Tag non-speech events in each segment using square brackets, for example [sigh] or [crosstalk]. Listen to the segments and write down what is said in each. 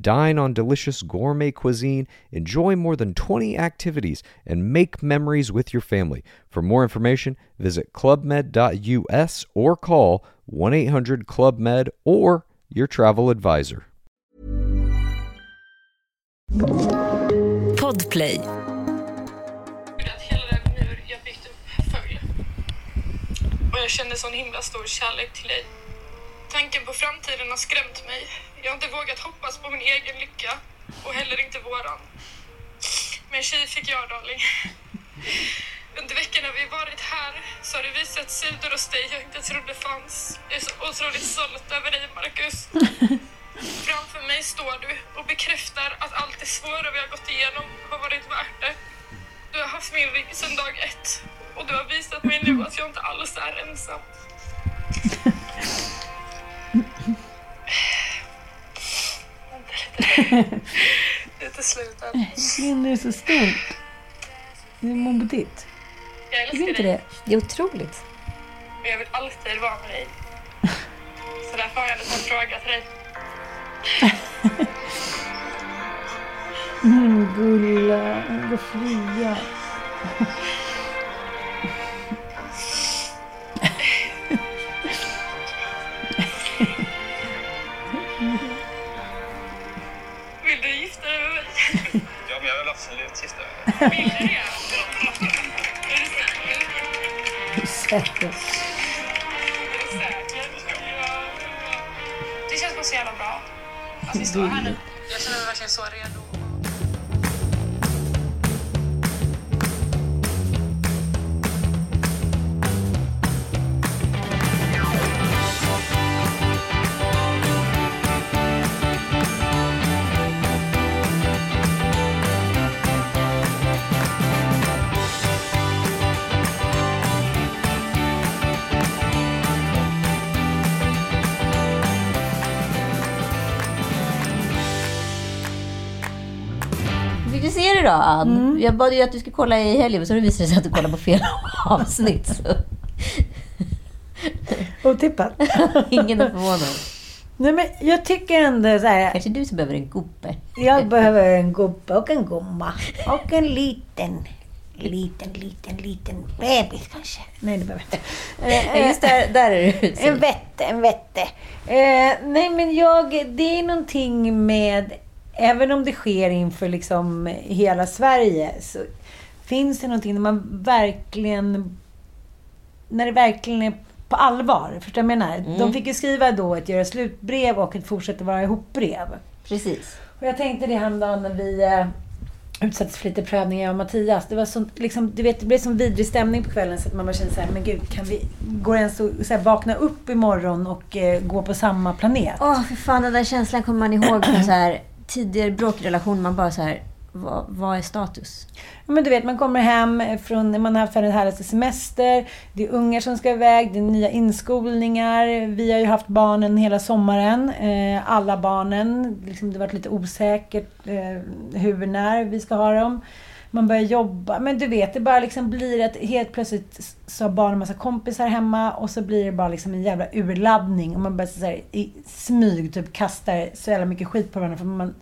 Dine on delicious gourmet cuisine, enjoy more than 20 activities, and make memories with your family. For more information, visit clubmed.us or call 1 800 Club Med or your travel advisor. Podplay. att hela den mur jag byggt upp föll. Och jag kände sån himla stor kärlek till dig. Tanken på framtiden har skrämt mig. Jag har inte vågat hoppas på min egen lycka och heller inte våran. Men tjej fick jag, darling. Under veckorna vi varit här så har det visat sidor hos dig jag inte trodde fanns. Jag är så otroligt stolt över dig, Marcus. Framför mig står du och bekräftar att allt det svåra vi har gått igenom har varit värt det. Du har haft min rygg sedan dag ett och du har visat mig nu att jag inte alls är ensam. Lite. Lite slut här. Min är så stort. Det är mobbigt. Jag älskar inte dig det? Det är otroligt. och jag vill alltid vara med dig. [laughs] Så därför har jag en liten fråga till dig. Mm, gulla, gå fria. Ja, men jag vill absolut mig. Vill du det? Är du säker? Det känns bara så jävla bra. Att vi står här nu. Jag känner mig verkligen så redo. Det då, Ann? Jag bad ju att du skulle kolla i helgen, så det visade sig att du kollade på fel [laughs] avsnitt. Så. Otippat. [laughs] Ingen är förvånad. Nej men jag tycker ändå så här. Kanske du som behöver en gubbe. Jag behöver en gubbe och en gumma. Och en liten, liten, liten, liten bebis kanske. Nej, det behöver jag inte. [laughs] Just där, där är du. En vette, en vette. Eh, nej, men jag, det är någonting med, även om det sker inför liksom hela Sverige, så finns det någonting när man verkligen, när det verkligen är på allvar. Förstår du vad jag menar? De fick ju skriva då ett göra slut-brev och ett fortsätta vara ihop-brev. Precis. Och jag tänkte det häromdagen när vi eh, utsattes för lite prövningar av Mattias. Det var sånt, liksom, du vet, det blev sån vidrig stämning på kvällen så att man bara kände så här, men gud, kan vi, går det ens att så här, vakna upp imorgon och eh, gå på samma planet? Åh, för fan. Den där känslan kommer man ihåg från så här, tidigare bråkrelation. Man bara så här... vad, vad är status? Ja, Men du vet, man kommer hem från, man har haft världens härligaste semester. Det är ungar som ska iväg, det är nya inskolningar. Vi har ju haft barnen hela sommaren. Eh, alla barnen. Liksom, det har varit lite osäkert eh, hur, när vi ska ha dem. Man börjar jobba. Men du vet, det bara liksom blir att helt plötsligt så har barnen massa kompisar hemma och så blir det bara liksom en jävla urladdning. Och man börjar så här, i smyg typ kastar så jävla mycket skit på varandra. För man,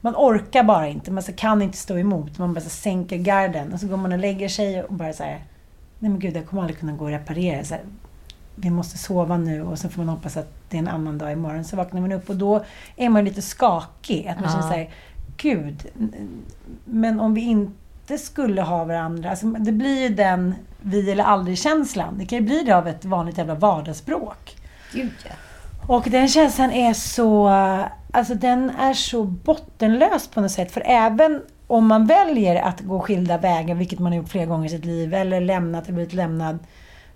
man orkar bara inte. Man så kan inte stå emot. Man bara så sänker garden. Och så går man och lägger sig och bara så här. Nej men gud, jag kommer aldrig kunna gå och reparera. Så här, vi måste sova nu och så får man hoppas att det är en annan dag imorgon. Så vaknar man upp och då är man lite skakig. Att man Ja. känner så här, gud. Men om vi inte skulle ha varandra. Alltså det blir ju den vi eller aldrig-känslan. Det kan ju bli det av ett vanligt jävla vardagsbråk. Gud ja. Och den känslan är så... Alltså den är så bottenlös på något sätt. För även om man väljer att gå skilda vägar, vilket man har gjort flera gånger i sitt liv, eller lämnat eller blivit lämnad.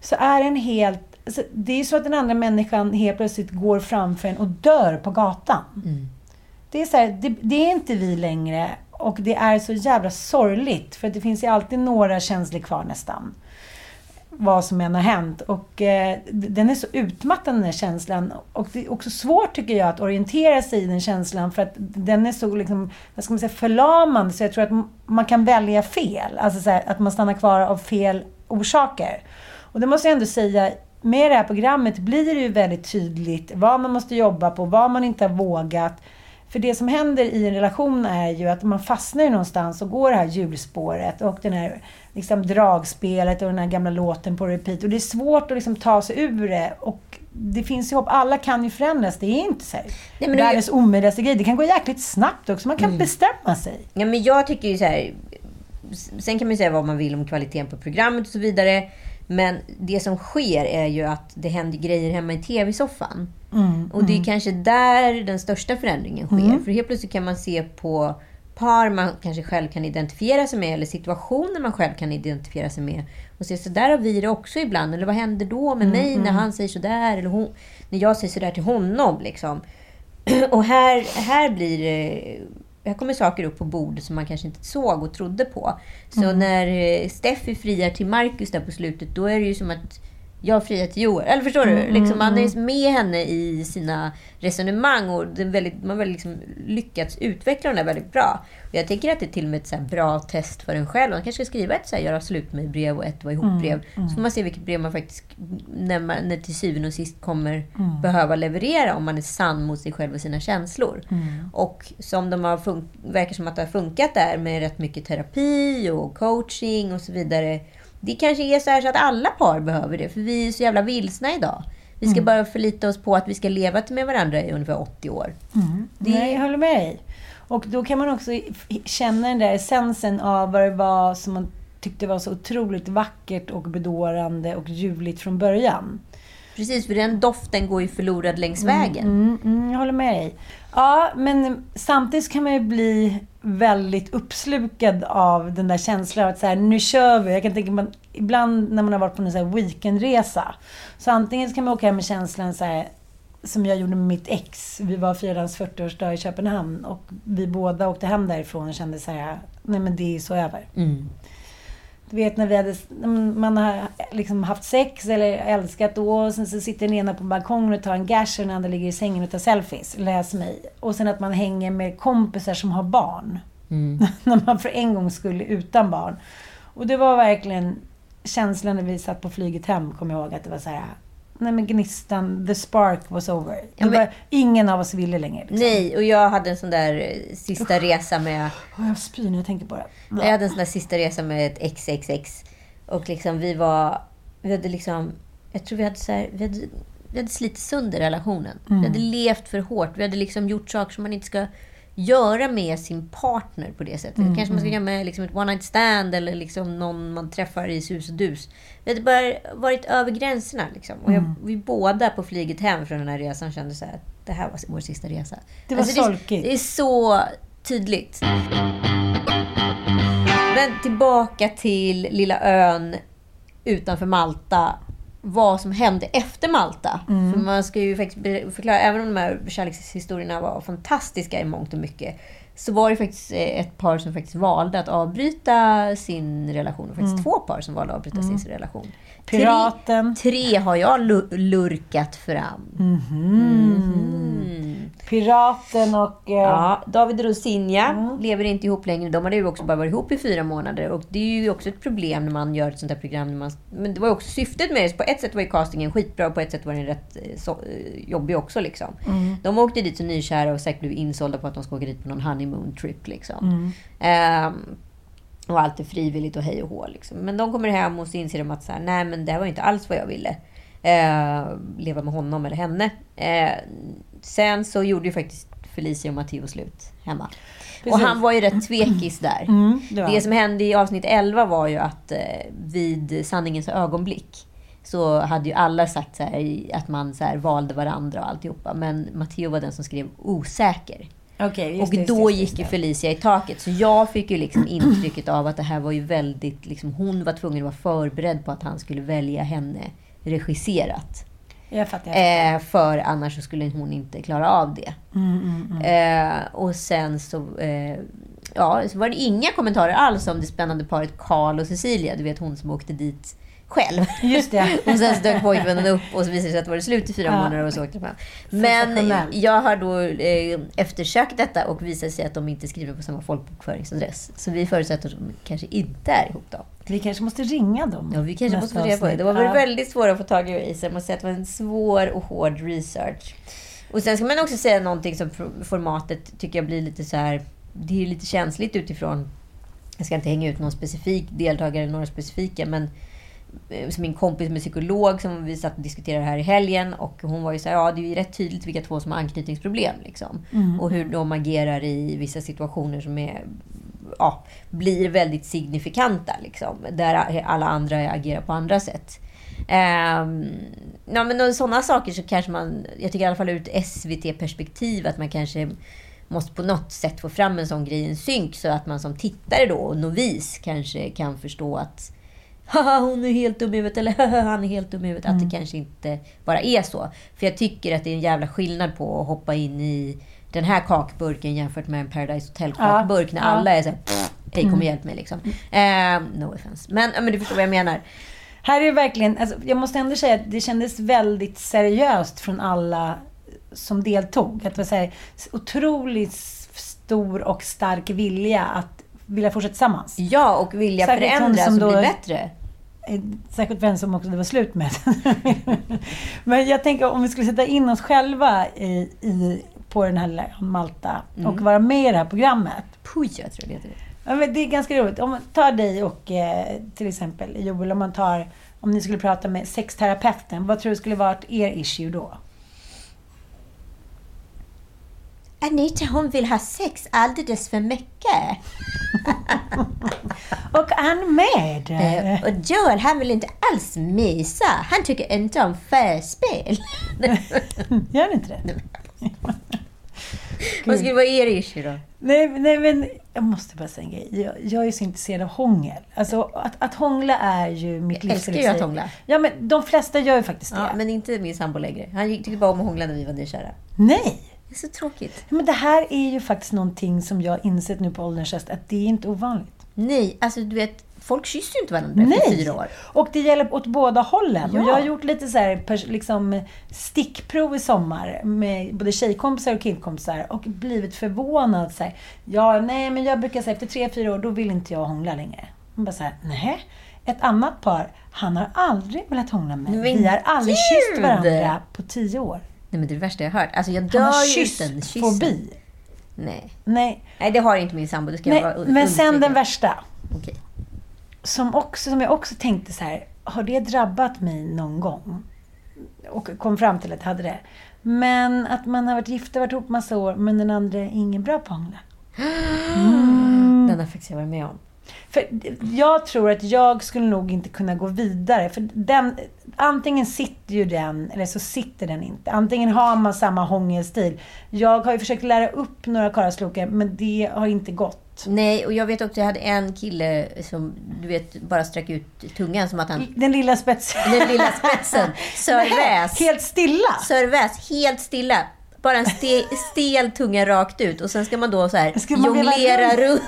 Så är den helt... Alltså det är ju så att den andra människan helt plötsligt går framför en och dör på gatan. Det är så här, det, det är inte vi längre. Och det är så jävla sorgligt. För det finns ju alltid några känslor kvar nästan. Vad som än har hänt. Och eh, den är så utmattande den här känslan. Och det är också svårt tycker jag att orientera sig i den känslan. För att den är så liksom, vad ska man säga, förlamande. Så jag tror att man kan välja fel. Alltså så här, att man stannar kvar av fel orsaker. Och det måste jag ändå säga, med det här programmet blir det ju väldigt tydligt vad man måste jobba på, vad man inte har vågat. För det som händer i en relation är ju att man fastnar ju någonstans och går det här hjulspåret och den här liksom dragspelet och den här gamla låten på repeat. Och det är svårt att liksom ta sig ur det. Och det finns ju hopp. Alla kan ju förändras. Det är inte så här Nej, det- världens omöjligaste grej. Det kan gå jäkligt snabbt också. Man kan bestämma sig. Ja, men jag tycker ju så här. Sen kan man ju säga vad man vill om kvaliteten på programmet och så vidare. Men det som sker är ju att det händer grejer hemma i tv-soffan. och det är kanske där den största förändringen sker. För helt plötsligt kan man se på par man kanske själv kan identifiera sig med eller situationer man själv kan identifiera sig med. Och se, så där har vi det också ibland. Eller vad händer då med mig när han säger sådär? Eller hon, när jag säger sådär till honom. Liksom. [clears throat] Och här, här blir det... Här kommer saker upp på bordet som man kanske inte såg och trodde på. Så när eh, Steffi friar till Marcus där på slutet, då är det ju som att jag friar till Joel. Eller förstår du? Liksom, man är med henne i sina resonemang och det är väldigt, man har väl liksom lyckats utveckla där väldigt bra. Och jag tänker att det är till och med ett bra test för en själv. Man kanske ska skriva ett så här, göra slut med brev och ett vara ihop-brev. Så får man se vilket brev man faktiskt, när, man, när till syvende och sist kommer behöva leverera om man är sann mot sig själv och sina känslor. Och som de har fun- verkar som att det har funkat där med rätt mycket terapi och coaching och så vidare. Det kanske är så här så att alla par behöver det, för vi är så jävla vilsna idag. Vi ska bara förlita oss på att vi ska leva med varandra i ungefär 80 år. Det- Nej, jag håller med dig. Och då kan man också känna den där essensen av vad det var som man tyckte var så otroligt vackert och bedårande och ljuvligt från början. Precis, för den doften går ju förlorad längs vägen. Mm, mm, jag håller med dig. Ja, men samtidigt kan man ju bli väldigt uppslukad av den där känslan av att så här, nu kör vi. Jag kan tänka mig, ibland när man har varit på en så här weekendresa. Så antingen så kan man åka hem med känslan så här, som jag gjorde med mitt ex. Vi var firade 40-årsdag i Köpenhamn och vi båda åkte hem därifrån och kände så här, nej men det är så över. Mm. Du vet när vi hade, man har liksom haft sex eller älskat då och sen så sitter den ena på balkongen och tar en gash och den andra ligger i sängen och tar selfies. Läs mig. Och sen att man hänger med kompisar som har barn. [laughs] när man för en gång skulle utan barn. Och det var verkligen känslan när vi satt på flyget hem, kommer jag ihåg, att det var så här. Nej men gnistan, the spark was over. Ja, men- var, ingen av oss ville längre. Liksom. Nej, och jag hade en sån där eh, sista resa med... Åh, jag spyr när jag tänker på det. Jag hade en sån där sista resa med ett XXX. Och liksom vi var... Vi hade liksom... Jag tror vi hade så här, vi hade, vi hade slitit sönder relationen. Vi hade levt för hårt. Vi hade liksom gjort saker som man inte ska göra med sin partner på det sättet. Kanske man ska göra med liksom ett one night stand eller liksom någon man träffar i sus och dus. Vi hade bara varit över gränserna. Liksom. Och jag, vi båda på flyget hem från den här resan kände så här, att det här var vår sista resa. Alltså, Det var det, solkigt. det är så tydligt. Men tillbaka till lilla ön utanför Malta. Vad som hände efter Malta. Mm. För man ska ju faktiskt förklara, även om de här kärlekshistorierna var fantastiska i mångt och mycket. så var det faktiskt eh, ett par som faktiskt valde att avbryta sin relation. Och faktiskt två par som valde att avbryta sin relation. Piraten. Tre, tre har jag lu- lurkat fram. Mhm. Piraten och... Eh, Ja, David och Rosinja lever inte ihop längre. De hade ju också bara varit ihop i fyra månader. Och det är ju också ett problem när man gör ett sånt här program. När man, men det var också syftet med det. Så på ett sätt var ju castingen skitbra och på ett sätt var den rätt eh, så, eh, jobbig också. Liksom. De åkte dit så nykära och säkert blev insålda på att de ska åka dit på någon honeymoon trip. Liksom. Ehm, och allt är frivilligt och hej och hå. Liksom. Men de kommer hem och så inser de att så här, nej men det var inte alls vad jag ville. Eh, leva med honom eller henne. Eh, sen så gjorde ju faktiskt Felicia och Matteo slut hemma. Och han var ju rätt tvekis där. Mm, det var det han. som hände i avsnitt 11 var ju att eh, vid sanningens ögonblick så hade ju alla sagt så här, att man så här valde varandra och alltihopa. Men Matteo var den som skrev osäker. Just Och det, då det, gick ju. Felicia i taket. Så jag fick ju liksom intrycket av att det här var ju väldigt... Liksom, hon var tvungen att vara förberedd på att han skulle välja henne regisserat. Jag fattar. Jag fattar. Eh, för annars så skulle hon inte klara av det. Mm, Eh, och sen så, eh, ja, så var det inga kommentarer alls om det spännande paret Karl och Cecilia. Du vet hon som åkte dit själv. Just det. [laughs] och sen så dök pojkvännen upp och så visade det sig att det var slut i fyra Ja. månader och så åkte de hem. Men jag har då eh, eftersökt detta och visat sig att de inte skriver på samma folkbokföringsadress. Så vi förutsätter att de kanske inte är ihop då. Vi kanske måste ringa dem. Ja, vi kanske måste få reda på det. Det var Ja. väldigt svårt att få tag i så jag måste säga att det var en svår och hård research. Och sen ska man också säga någonting som for- formatet tycker jag blir lite så här... Det är lite känsligt utifrån... Jag ska inte hänga ut någon specifik deltagare några specifika, men min kompis som är psykolog som vi satt och diskuterade här i helgen och hon var ju så här, ja det är ju rätt tydligt vilka två som har anknytningsproblem liksom. Och hur de agerar i vissa situationer som är ja, blir väldigt signifikanta. Liksom, där alla andra agerar på andra sätt. Um, ja, men sådana saker så kanske man, jag tycker i alla fall ur ett SVT-perspektiv, att man kanske måste på något sätt få fram en sån grej i en synk så att man som tittare då, och novis, kanske kan förstå att Haha, hon är helt dum i huvudet, eller haha, han är helt dum i huvudet. Att det kanske inte bara är så. För jag tycker att det är en jävla skillnad på att hoppa in i den här kakburken jämfört med en Paradise Hotel-kakburk när Ja. alla är såhär, hej kom och hjälp mig liksom. Eh, no offense. Men, men du förstår vad jag menar. Här är verkligen, alltså, jag måste ändå säga att det kändes väldigt seriöst från alla som deltog. Att det var så här, otroligt stor och stark vilja att vilja fortsätta tillsammans. Ja, och vilja Särskilt förändras som och bli bättre. Eh, Särskilt för en som också det var slut med. [laughs] Men jag tänker om vi skulle sätta in oss själva i, i, på den här lilla Malta och vara med i det här programmet. Puj, jag tror det heter det. Ja, men det är ganska roligt. Om man tar dig och eh, till exempel Joel, om man tar om ni skulle prata med sexterapeuten, vad tror du skulle vara er issue då? Anita, hon vill ha sex alldeles för mycket. [laughs] Och han med! Eh, Och Joel, han vill inte alls mysa. Han tycker inte om förspel. [laughs] Gör ni inte det? Vad skulle vara er issue då? Nej, nej, men jag måste bara säga en grej. Jag, jag är så intresserad av hångel. Alltså, att, att hångla är ju mitt Jag älskar ju att hångla. Ja, men de flesta gör ju faktiskt det. Ja, men inte min sambo längre. Han tyckte bara om att hångla när vi var nykära. Nej! Det är så tråkigt. Men det här är ju faktiskt någonting som jag insett nu på ålderns höst, att det är inte ovanligt. Nej, alltså du vet, folk kysser ju inte varandra efter fyra år. Och det gäller åt båda hållen. Ja. Och jag har gjort lite så här, liksom, stickprov i sommar med både tjejkompisar och killkompisar och blivit förvånad. Så här, ja, nej, men jag brukar säga efter tre, fyra år, då vill inte jag hångla längre. Man bara så här, nej. Ett annat par, han har aldrig velat hångla med mig. Vi har aldrig kysst varandra på tio år. Nej, men det är det värsta jag har hört. Alltså jag Han dör har utan kyssen. kyssfobi. Nej. Nej, Nej, det har inte min sambo. Det ska nej jag men sen den värsta. Okej. som, också, som jag också tänkte så här, har det drabbat mig någon gång? Och kom fram till att det hade det. Men att man har varit gifta, varit ihop massa år, men den andra är ingen bra på att hångla. [gasps] Den har faktiskt jag varit med om. För jag tror att jag skulle nog inte kunna gå vidare. För den, antingen sitter ju den, eller så sitter den inte. Antingen har man samma hångelstil. Jag har ju försökt lära upp några karlaslokar, men det har inte gått. Nej, och jag vet också, jag hade en kille som, du vet, bara sträck ut tungan som att han... Den lilla spetsen. Den lilla spetsen. [laughs] Sörväs. Helt stilla. Sörväs, helt stilla. bara en ste, stel tunga rakt ut och sen ska man då så här jonglera runt?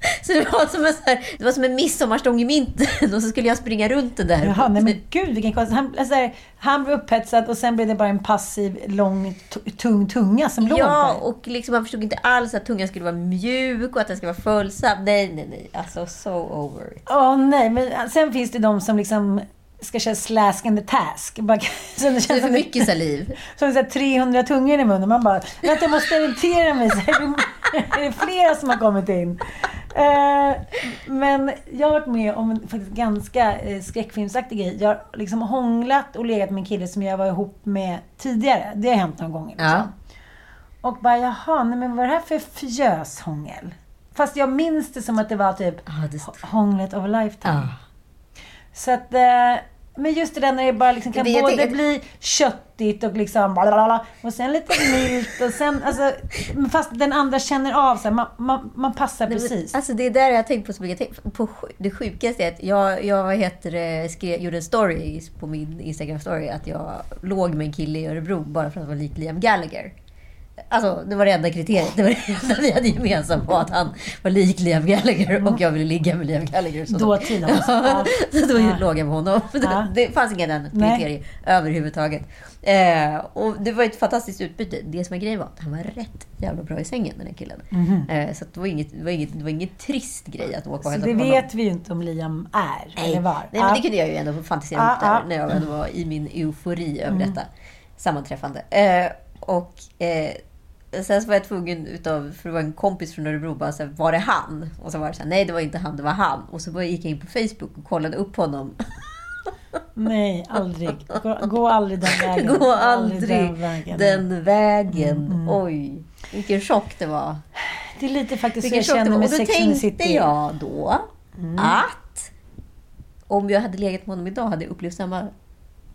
[laughs] Så det var som en, så här, det var som en midsommarstång i mynten [laughs] och så skulle jag springa runt det där. Jaha, nej men gud vilken konstig... Han, alltså, där, han blev upphetsad och sen blev det bara en passiv, lång, tung tunga som låg Ja, där. och liksom man förstod inte alls att tungan skulle vara mjuk och att den skulle vara följsam. Nej, nej, nej. Alltså, so over it. Åh nej, men sen finns det de som liksom ska köra slask and the task. Bara, [laughs] så det Det är känns för mycket saliv. [laughs] som så här 300 tungor i munnen. Man bara, vänta jag måste orientera mig. [laughs] Så här, är det flera som har kommit in? Eh, men jag har varit med om en faktiskt ganska eh, skräckfilmsaktig grej. Jag har liksom hånglat och legat med en kille som jag var ihop med tidigare. Det har hänt några gånger. Liksom. Ja. Och bara, jaha, nej, men vad är det här för fjöshångel? Fast jag minns det som att det var typ Ja, det- hånglet of a lifetime. Ja. Så att, eh, men just det där när det bara liksom kan Men jag både tänker- bli köttigt och liksom blablabla, och sen lite milt och sen, alltså, men fast den andra känner av sig, man, man, man passar Nej, men, precis. Alltså det är där jag har tänkt på så mycket. På det sjukaste är att jag, jag vad heter det, skrev, gjorde en story på min Instagram-story att jag låg med en kille i Örebro bara för att han var lik Liam Gallagher. Alltså, det var det enda kriteriet. Det var det enda vi hade gemensamt var att han var lik Liam Gallagher och jag ville ligga med Liam Gallagher. Så Dåtid alltså. Ja. så då Ja. låg jag med honom. [laughs] Ja. Det fanns inga annat Nej. kriterier överhuvudtaget. Eh, och det var ett fantastiskt utbyte. Det som var grejen var att han var rätt jävla bra i sängen, den här killen. Eh, så det var inget, det var inget, det var ingen trist grej att åka och Så hälsa det på honom. vet vi ju inte om Liam är, Nej, eller var. nej men det kunde jag ju ändå fantisera Ja, upp där ja. när jag ändå var i min eufori över Mm. detta sammanträffande. Eh, och eh, sen så var jag tvungen utav, för det var en kompis från Örebro, bara så här, var det han? Och så var det så här, nej det var inte han, det var han. Och så gick jag in på Facebook och kollade upp honom. [laughs] Nej, aldrig. Gå, gå aldrig den vägen. Gå aldrig den vägen. den vägen. Mm, Oj, vilken chock det var. Det är lite faktiskt så Vilken jag chock det känner med då Sex and the tänkte City. jag då Mm. att om jag hade legat med honom idag hade jag upplevt samma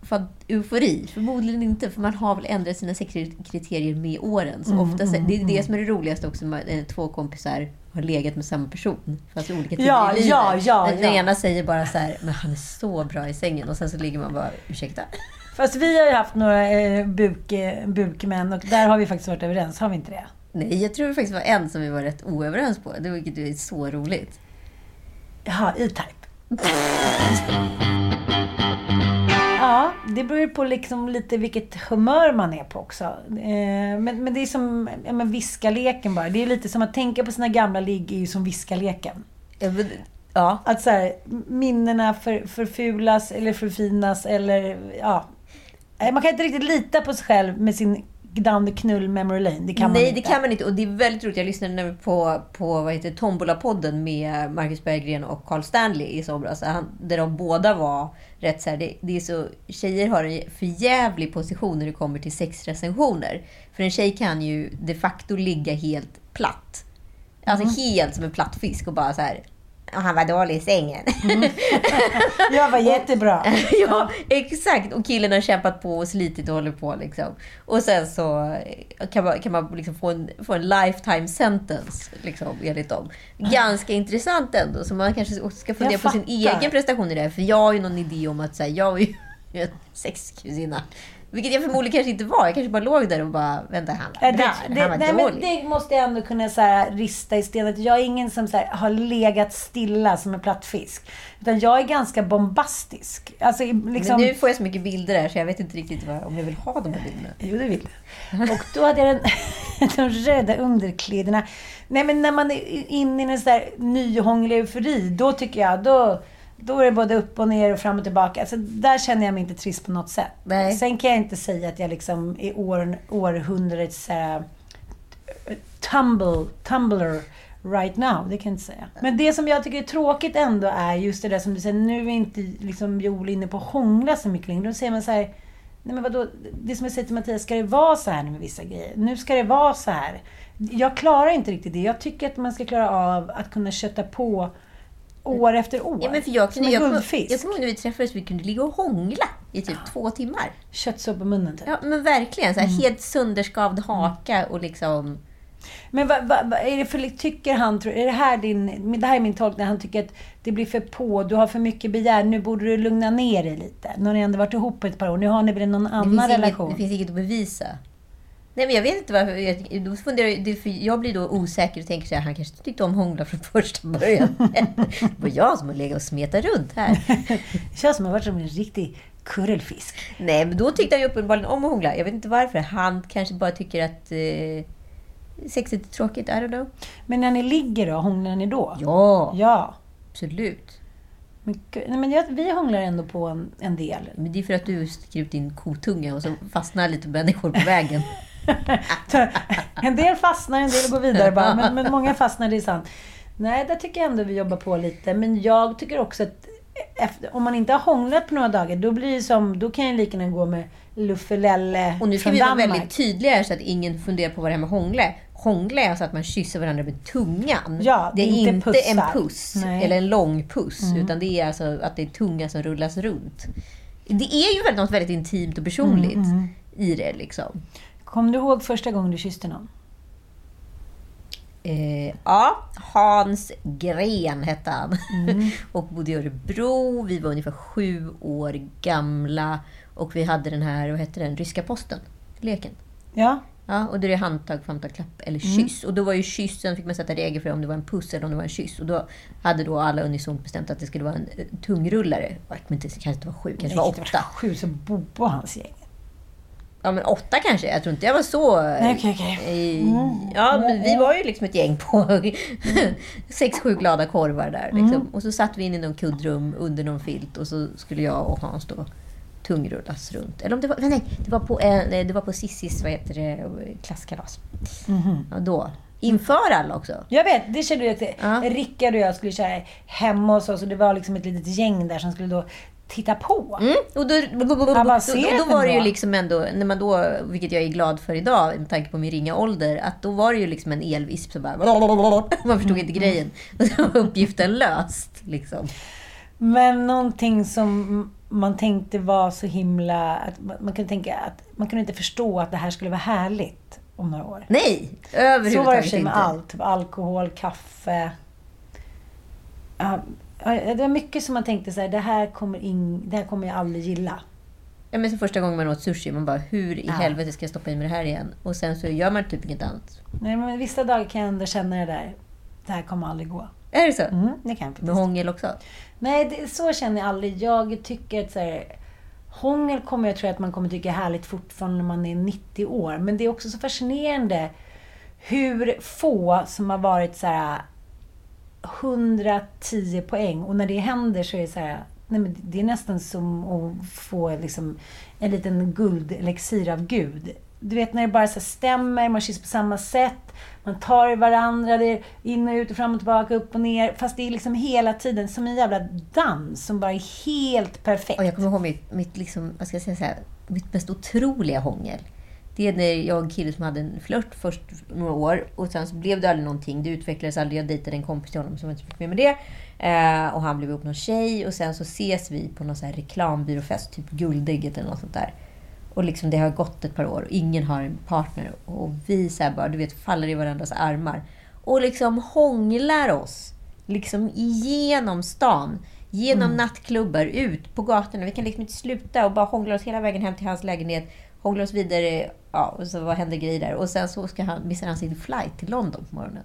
fan, eufori. Förmodligen inte, för man har väl ändrat sina sexkriterier med åren. Så Mm, ofta, det är det som är det roligaste också, med eh, två kompisar har legat med samma person. Fast olika tider Ja, i livet. ja, ja, Den ja. ena säger bara så här, men han är så bra i sängen. Och sen så ligger man bara, ursäkta? [laughs] Fast vi har ju haft några eh, buk, eh, bukmän och där har vi faktiskt varit överens, har vi inte det? Nej, jag tror det faktiskt var en som vi var rätt oöverens på. Det var- Vilket är så roligt. Jaha, E-Type. [laughs] Det beror ju på liksom lite vilket humör man är på också. Eh, Men, men det är som ja, men viskaleken bara. Det är lite som att tänka på sina gamla ligg är ju som viskaleken. Ja, Att så här, minnena för, förfulas eller förfinas eller ja. Nej, Man kan inte riktigt lita på sig själv med sin down the knull memory lane. Det kan man Nej, inte. det kan man inte. Och det är väldigt roligt. Jag lyssnade på, på vad heter Tombola-podden med Marcus Berggren och Carl Stanley i somras. Han- Där de båda var rätt så här, det, det är så, Tjejer har en förjävlig position när det kommer till sexrecensioner. För en tjej kan ju de facto ligga helt platt. Alltså Mm. helt som en platt fisk och bara så här. "Ja, Han var dålig i sängen. [laughs] Jag var jättebra. [laughs] ja, exakt. Och killen har kämpat på och slitit och håller på. Liksom. Och sen så kan man, kan man liksom få, en, få en lifetime sentence, liksom, enligt dem. Ganska intressant ändå. Så man kanske ska fundera på sin egen prestation i det här. För jag har ju någon idé om att så här, jag är ju [laughs] en sexkusinna. Vilket jag förmodligen kanske inte var. Jag kanske bara låg där och bara, vänta, han var det, det, han var nej, men det måste jag ändå kunna så här, rista i stenet. Jag är ingen som så här, har legat stilla som en platt fisk. Utan jag är ganska bombastisk. Alltså, liksom, Men nu får jag så mycket bilder där så jag vet inte riktigt vad, om jag vill ha de här bilderna. Jo, det vill. Och då hade jag den, [laughs] de röda underkläderna. Nej, men när man är inne i en sån där nyhånglig eufori, då tycker jag, då, då är det både upp och ner och fram och tillbaka. Alltså, där känner jag mig inte trist på något sätt. Nej. Sen kan jag inte säga att jag liksom är år, århundradets här, tumble, tumbler right now. Det kan jag inte säga. Men det som jag tycker är tråkigt ändå är just det där som du säger, nu är inte liksom Joel inne på att hångla så mycket längre. Då säger man så här, Nej men vadå, det som jag säger till Mattias, ska det vara så här med vissa grejer? Nu ska det vara så här. Jag klarar inte riktigt det. Jag tycker att man ska klara av att kunna kötta på år efter år. Ja, men för jag, som kunde, en jag, kommer- guldfisk. jag kommer ihåg när vi träffades, vi kunde ligga och hångla i typ två timmar. Köttsåpa på munnen typ. Ja, men verkligen. Så Mm. här, Helt sönderskavd haka och liksom... Men vad, vad, vad är det för, tycker han, tror, är det här din, det här är min tolkning, han tycker att det blir för på, du har för mycket begär, nu borde du lugna ner dig lite. Nu har ni ändå varit ihop ett par år, nu har ni väl någon Det annan inget, relation? det finns inget att bevisa. Nej, men jag vet inte varför. Jag, då funderar, jag- för jag blir då osäker och tänker så här, han kanske inte tyckte om hångla från [laughs] första början. det var jag som har legat och smetat runt här. Det [laughs] känns som att jag varit som en riktig kurrelfisk. Nej, men då tyckte han ju uppenbarligen om att hångla. Jag vet inte varför. Han kanske bara tycker att eh, sexet är tråkigt. I don't know. Men när ni ligger då, hånglar ni då? Ja, Ja. absolut. Men, nej, men jag, vi hånglar ändå på en, en del. Men det är för att du ut din kotunga och så fastnar lite människor på vägen. [laughs] [laughs] En del fastnar, en del går vidare bara. Men, men många fastnar, det är sant. Nej, där tycker jag ändå vi jobbar på lite. Men jag tycker också att efter, om man inte har hånglat på några dagar, då blir det som, då kan jag lika gärna gå med Luffelelle Och nu ska vi vara Danmark. väldigt tydliga så att ingen funderar på vad det här med hångla Hångla är alltså att man kysser varandra med tungan. Ja, det är inte inte, en puss Nej. Mm. eller en lång puss. Utan det är alltså att det är tunga som rullas runt. Det är ju något väldigt intimt och personligt Mm, i det. Liksom. Kommer du ihåg första gången du kysste någon? Eh, ja, Hans Gren hette han. Mm. [laughs] och bodde i Örebro. Vi var ungefär sju år gamla. Och vi hade den här, vad hette den, ryska posten? Leken. Ja. Ja, och det är handtag, famtag, klapp eller kyss. Och då var ju kyssen, fick man sätta regler för om det var en puss eller om det var en kyss. Och då hade då alla unisont bestämt att det skulle vara en eh, tungrullare. Kommer inte, kanske inte var sju, kanske var Nej, åtta. Sju, så bo på hans gäng. Ja, men åtta kanske. Jag tror inte jag var så... Nej, okej, okej. eh, Ja, men vi var ju liksom ett gäng på [laughs] sex, sju glada korvar där. Liksom. Och så satt vi in i någon kuddrum under någon filt och så skulle jag och Hans då tungrullas runt. Eller om det var... Nej, det var på, nej, det var på Sissis, vad heter det, klasskalas. Ja, då. Inför alla också. Jag vet, det kände jag till. Ja. Rickard och jag skulle köra hemma hos oss och det var liksom ett litet gäng där som skulle då titta på. Mm. Och då, då, då, då, var det ju liksom ändå, när man då, vilket jag är glad för idag med tanke på min ringa ålder, att då var det ju liksom en elvisp som bara... [laughs] Man förstod inte grejen. Och så var uppgiften löst. Liksom. Men någonting som man tänkte var så himla... Att man, man kunde tänka att man kunde inte förstå att det här skulle vara härligt om några år. Nej, Så var det överhuvudtaget inte. med allt. Typ Alkohol, kaffe. Ja, det var mycket som man tänkte så här, det här kommer, in, det här kommer jag aldrig gilla. Ja, men så första gången man åt sushi, man bara hur i Ja. helvete ska jag stoppa i mig det här igen? Och sen så gör man typ inget annat. Nej, men vissa dagar kan jag ändå känna det där. Det här kommer aldrig gå. Är det så? Mm, det kan jag faktiskt. Med hångel också? Nej, det, så känner jag aldrig. Jag tycker att så här, hångel kommer jag tror att man kommer tycka är härligt fortfarande när man är 90 år. Men det är också så fascinerande hur få som har varit så här 110 poäng och när det händer så är det så här Nej, men det är nästan som att få liksom en liten guldelixir av Gud. Du vet när det bara så stämmer, man kysser på samma sätt, man tar i varandra, det är in och ut och fram och tillbaka, upp och ner. Fast det är liksom hela tiden som en jävla dans som bara är helt perfekt. Och jag kommer ihåg mitt, mitt, liksom, vad ska jag säga, så här, mitt mest otroliga hångel. Det är när jag och en kille som hade en flört först några år och sen så blev det aldrig någonting. Det utvecklades aldrig. Jag dejtade en kompis till honom som inte fick med med det. Eh, och han blev ihop med någon tjej och sen så ses vi på någon så här reklambyråfest, typ Guldägget eller något sånt där. Och liksom det har gått ett par år och ingen har en partner. Och vi så bara, du vet, faller i varandras armar. Och liksom hånglar oss. Liksom igenom stan. Genom nattklubbar, ut på gatorna. Vi kan liksom inte sluta och bara hångla oss hela vägen hem till hans lägenhet. Hångla oss vidare. Ja, och så vad händer grejer där. Och sen så ska han, missar han sin flight till London på morgonen.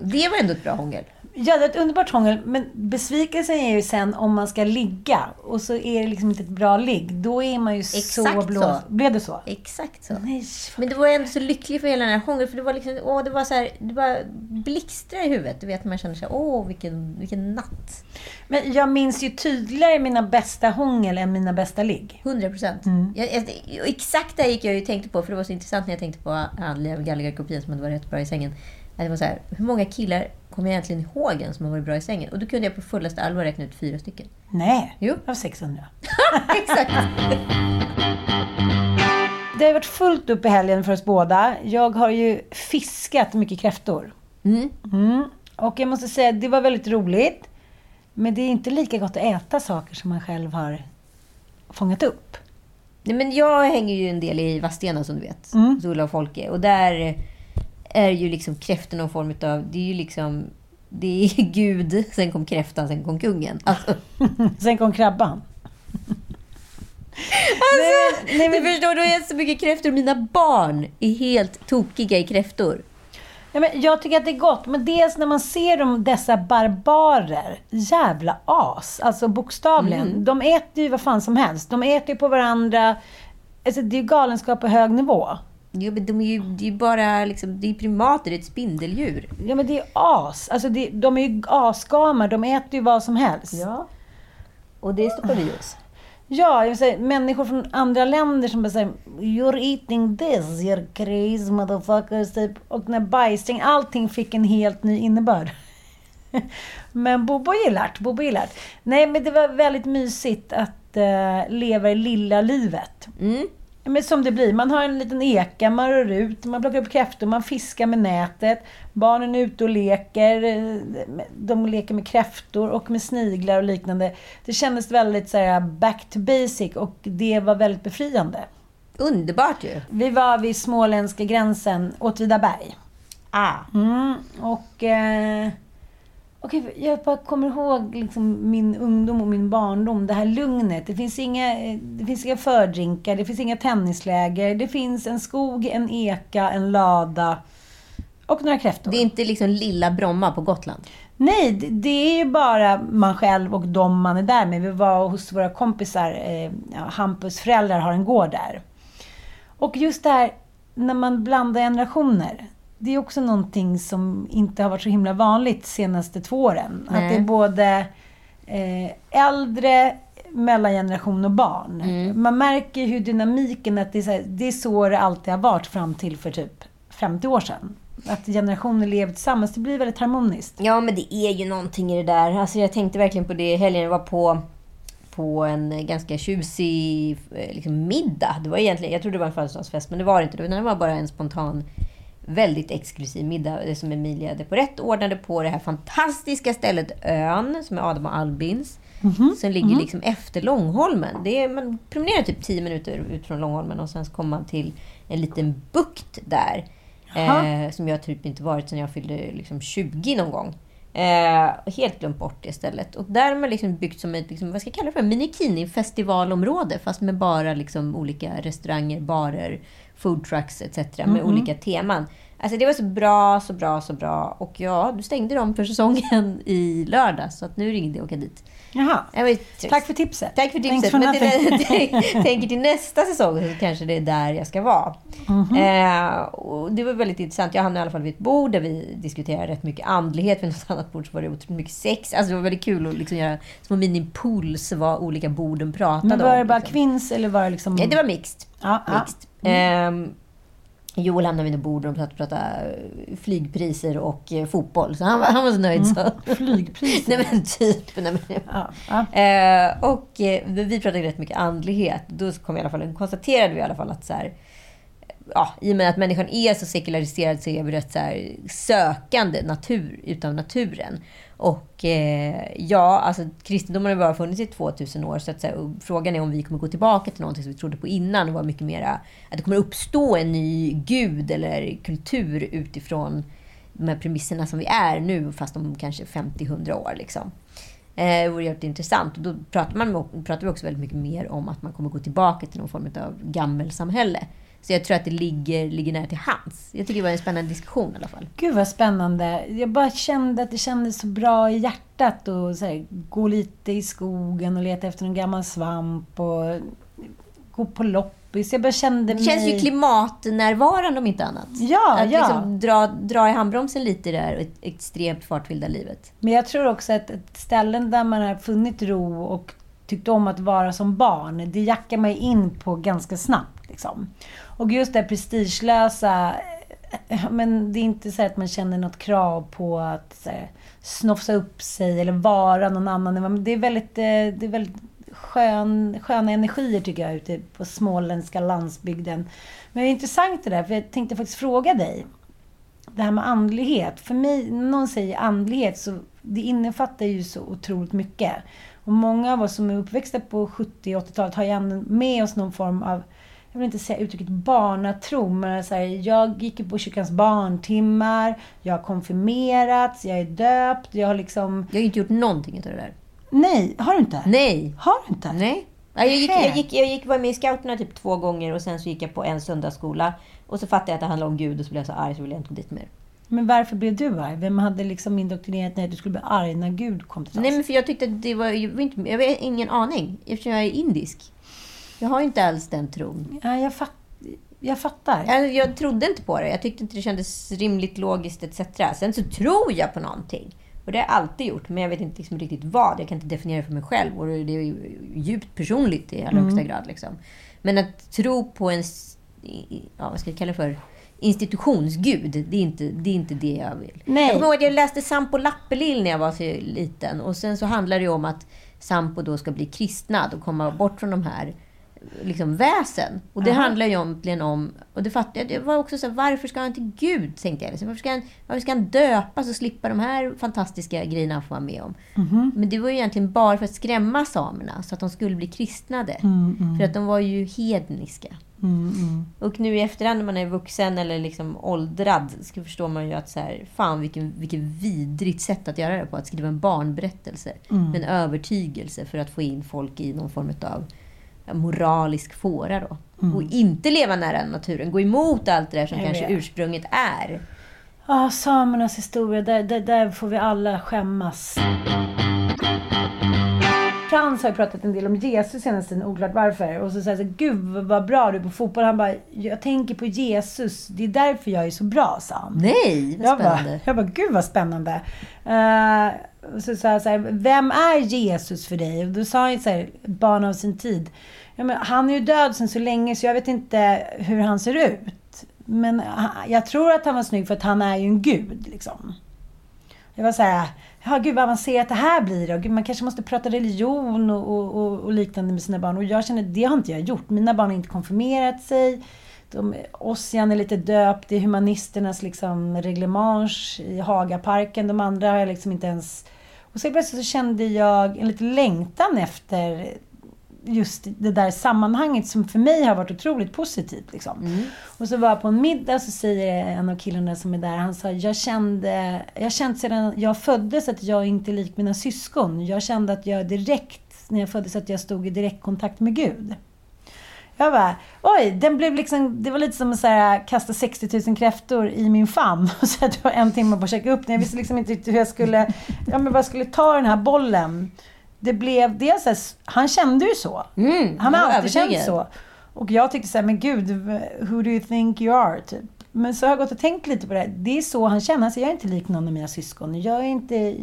Det var ändå ett bra hångel. Ja, det är ett underbart hångel. Men besvikelsen är ju sen om man ska ligga och så är det liksom inte ett bra ligg. Då är man ju så Exakt blåst. så. Blev det så? Exakt så. Nej, Men det var ändå så lycklig för hela den här hångeln. För det var liksom, åh, det var så här, det bara blixtrade i huvudet. Du vet, man känner sig, åh, vilken, vilken natt. Men jag minns ju tydligare mina bästa hångel än mina bästa ligg. 100 procent. Mm. Exakt det gick jag ju tänkte på. För det var så intressant när jag tänkte på Leo Gallagher-kopian som hade varit rätt bra i sängen. Det var så här, hur många killar kommer jag egentligen ihåg en som har varit bra i sängen? Och då kunde jag på fullaste allvar räkna ut fyra stycken. Nej, Jo. av 600. [laughs] Exakt. Det har varit fullt upp i helgen för oss båda. Jag har ju fiskat mycket kräftor. Mm. Mm. Och jag måste säga, det var väldigt roligt. Men det är inte lika gott att äta saker som man själv har fångat upp. Nej, men jag hänger ju en del i Vadstena som du vet. Mm. Hos Ulla och Folke. Och där är ju liksom kräftor någon form av... Det är ju liksom... Det är [laughs] Gud, sen kom kräftan, sen kom kungen. Alltså, [laughs] Sen kom krabban. alltså Nej, nej, men- du förstår, då är så mycket kräftor. Mina barn är helt tokiga i kräftor. Ja, men jag tycker att det är gott, men dels när man ser dem, dessa barbarer, jävla as, alltså bokstavligen. Mm. De äter ju vad fan som helst. De äter ju på varandra. Alltså, det är ju galenskap på hög nivå. Jo, men de är ju, det är ju bara liksom, det är primater, det är ett spindeldjur. Ja, men det är as. Alltså, det, de är ju asgamar. De äter ju vad som helst. Ja. Och det stoppar vi oss. Ja, jag vill säga, människor från andra länder som bara säger You're eating this, you're crazy motherfuckers. Typ. Och när bajsring, allting fick en helt ny innebörd. [laughs] men Bobo gillar Bobo gillar. Nej, men det var väldigt mysigt att eh, leva det lilla livet. Mm. Men som det blir, man har en liten eka, man rör ut, man plockar upp kräftor, man fiskar med nätet. Barnen är ute och leker, eh, de leker med kräftor och med sniglar och liknande. Det kändes väldigt så här, back to basic och det var väldigt befriande. Underbart ju. Vi var vid småländska gränsen, Åtvidaberg. Ah. Mm, och... Eh, okej, jag bara kommer ihåg liksom min ungdom och min barndom. Det här lugnet. Det finns inga, det finns inga fördrinkar, det finns inga tennisläger. Det finns en skog, en eka, en lada och några kräftor. Det är inte liksom lilla Bromma på Gotland. Nej, det- det är ju bara man själv och de man är där med. Vi var hos våra kompisar, eh, Hampus föräldrar har en gård där. Och just det här när man blandar generationer. Det är också någonting som inte har varit så himla vanligt de senaste två åren. Att Nej. det är både eh, äldre, mellangeneration och barn. Man märker hur dynamiken, att det är, så här, det är så det alltid har varit fram till för typ 50 år sedan. Att generationer lever tillsammans, det blir väldigt harmoniskt. Ja, men det är ju någonting i det där. Alltså, jag tänkte verkligen på det i helgen. Jag var på, på en ganska tjusig eh, liksom, middag. Det var egentligen, jag trodde det var en födelsedagsfest, men det var det inte. Det var bara en spontan, väldigt exklusiv middag. Som Emilia de Porrett ordnade på det här fantastiska stället Ön, som är Adam och Albins. Som ligger liksom efter Långholmen. Det är, man promenerar typ 10 minuter ut från Långholmen och sen så kommer man till en liten bukt där. Eh, som jag typ inte varit sedan jag fyllde liksom 20 någon gång. Eh, helt glömt bort det stället. Och där har man liksom byggt som ett, liksom, vad ska jag kalla det för, minikini-festivalområde. Fast med bara liksom olika restauranger, barer, foodtrucks etc. Med olika teman. Alltså det var så bra, så bra, så bra. Och ja, du stängde dem för säsongen i lördag. Så att nu är det ingen idé att åka dit. Jaha. Tack för tipset. Tack för tipset. Men det, [laughs] tänker till nästa säsong så kanske det är där jag ska vara. Mhm. Eh, och det var väldigt intressant. Jag hamnade i alla fall vid ett bord där vi diskuterade rätt mycket andlighet. Vid något annat bord så var det otroligt mycket sex. Alltså det var väldigt kul att liksom göra små mini-pools vad olika borden pratade Men var det om. bara liksom. kvinns eller var det liksom... Ja, det var mixed. Ja. mixed. Ehm, Joel hamnade vid ett bord och pratade, pratade flygpriser och eh, fotboll. Så han, var- han var så nöjd. Så. Flygpriser. [laughs] Nej men typ. Nej, men, Ja, ja. Eh, och eh, vi pratade rätt mycket andlighet. Då kom i alla fall, konstaterade vi i alla fall att så här, ja, i och med att människan är så sekulariserad så är vi rätt så här, sökande natur utav naturen. Och eh, ja, alltså kristendomen har bara funnits i 2000 år. Så att, så här, frågan är om vi kommer gå tillbaka till någonting som vi trodde på innan. Och var mycket mera, att det kommer uppstå en ny gud eller kultur utifrån de här premisserna som vi är nu, fast om kanske 50-100 år. Liksom. Eh, det vore jävligt intressant. Och då pratar, man, pratar vi också väldigt mycket mer om att man kommer gå tillbaka till någon form av gammelsamhälle. Så jag tror att det ligger, ligger nära till hands. Jag tycker det var en spännande diskussion i alla fall. Gud vad spännande. Jag bara kände att det kändes så bra i hjärtat att så här, gå lite i skogen och leta efter en gammal svamp och gå på loppis. Jag bara kände Det känns mig... ju klimatnärvarande om inte annat. Ja, att ja. liksom dra, dra i handbromsen lite i det här extremt fartfyllda livet. Men jag tror också att ställen där man har funnit ro och tyckt om att vara som barn, det jackar mig in på ganska snabbt. Liksom. Och just det här prestigelösa, eh, men det är inte så att man känner något krav på att här, snofsa upp sig eller vara någon annan. men Det är väldigt, eh, det är väldigt skön, sköna energier tycker jag ute på småländska landsbygden. Men det är intressant det där, för jag tänkte faktiskt fråga dig det här med andlighet. För mig, när någon säger andlighet, så det innefattar ju så otroligt mycket. Och många av oss som är uppväxta på 70 och 80-talet har ju med oss någon form av jag vill inte säga uttrycket barnatro, men så här, jag gick på kyrkans barntimmar, jag har konfirmerats, jag är döpt, jag har liksom... Jag har inte gjort någonting av det där. Nej, har du inte? Nej. Har du inte? Nej. Ja, Jag, gick, jag, gick, jag gick, var med i scouterna typ två gånger och sen så gick jag på en söndagsskola. Och så fattade jag att det handlade om Gud och så blev jag så arg så ville jag inte gå dit mer. Men varför blev du arg? Vem hade liksom indoktrinerat dig att du skulle bli arg när Gud kom till Nej oss? men för jag tyckte att det var, jag, inte, jag har ingen aning eftersom jag är indisk. Jag har inte alls den tron. Ja, jag, fatt, jag fattar. Jag, jag trodde inte på det. Jag tyckte inte det kändes rimligt, logiskt etc. Sen så tror jag på någonting. Och det har jag alltid gjort. Men jag vet inte liksom riktigt vad. Jag kan inte definiera det för mig själv. Och det är ju djupt personligt i allra högsta grad. Liksom. Men att tro på en... Ja, vad ska jag kalla det för? Institutionsgud. Det är inte det, är inte det jag vill. Nej. Jag kommer ihåg att jag läste Sampo Lappelill när jag var så liten. Och sen så handlar det om att Sampo då ska bli kristnad och komma bort från de här liksom, väsen. Och det Aha. handlar ju egentligen om... Och det fattade jag. Det var också så här, varför ska han till Gud? Tänkte jag. Liksom. Varför, ska han, varför ska han döpas och slippa de här fantastiska grejerna han får vara med om? Men det var ju egentligen bara för att skrämma samerna, så att de skulle bli kristnade. För att de var ju hedniska. Mm, Och nu i efterhand när man är vuxen eller liksom åldrad så förstår man ju att så här, fan vilken, vilket vidrigt sätt att göra det på. Att skriva en barnberättelse med en övertygelse för att få in folk i någon form av moralisk fåra då. Och inte leva nära naturen. Gå emot allt det där som Jag kanske vet. ursprunget är. Ja, samernas historia, där, där, där får vi alla skämmas. Frans har ju pratat en del om Jesus senaste tiden, oklart varför. Och så säger han gud vad bra du är på fotboll. Han bara, jag tänker på Jesus, det är därför jag är så bra, sa han. Nej, vad Jag bara, spännande. jag bara, gud vad spännande. Uh, och så sa jag så här, vem är Jesus för dig? Och då sa han ju så här, barn av sin tid. Ja, men han är ju död sedan så länge så jag vet inte hur han ser ut. Men jag tror att han var snygg för att han är ju en gud liksom. Jag var så här, ja gud vad avancerat det här blir. då. gud, man kanske måste prata religion och, och, och, och liknande med sina barn. Och jag känner, det har inte jag gjort. Mina barn har inte konfirmerat sig. De, Ossian är lite döpt. Är humanisternas liksom reglemage i Hagaparken. De andra har jag liksom inte ens... Och så plötsligt så kände jag en liten längtan efter just det där sammanhanget som för mig har varit otroligt positivt. Liksom. Och så var jag på en middag så säger en av killarna som är där, han sa jag kände, jag känt sedan jag föddes att jag inte är lik mina syskon. Jag kände att jag direkt, när jag föddes, att jag stod i direktkontakt med Gud. Jag bara, oj, den blev liksom, det var lite som att så här, kasta 60 000 kräftor i min famn. Och [laughs] så att det var en timme på att käka upp den. Jag visste liksom inte riktigt hur jag skulle, ja men vad skulle ta den här bollen. Det blev dels så här, han kände ju så. Mm, Han jag har alltid känt så. Och jag tyckte så här, men gud, who do you think you are? Typ. Men så har jag gått och tänkt lite på det. Det är så han känner. Alltså, jag är inte lik någon av mina syskon. Jag är inte,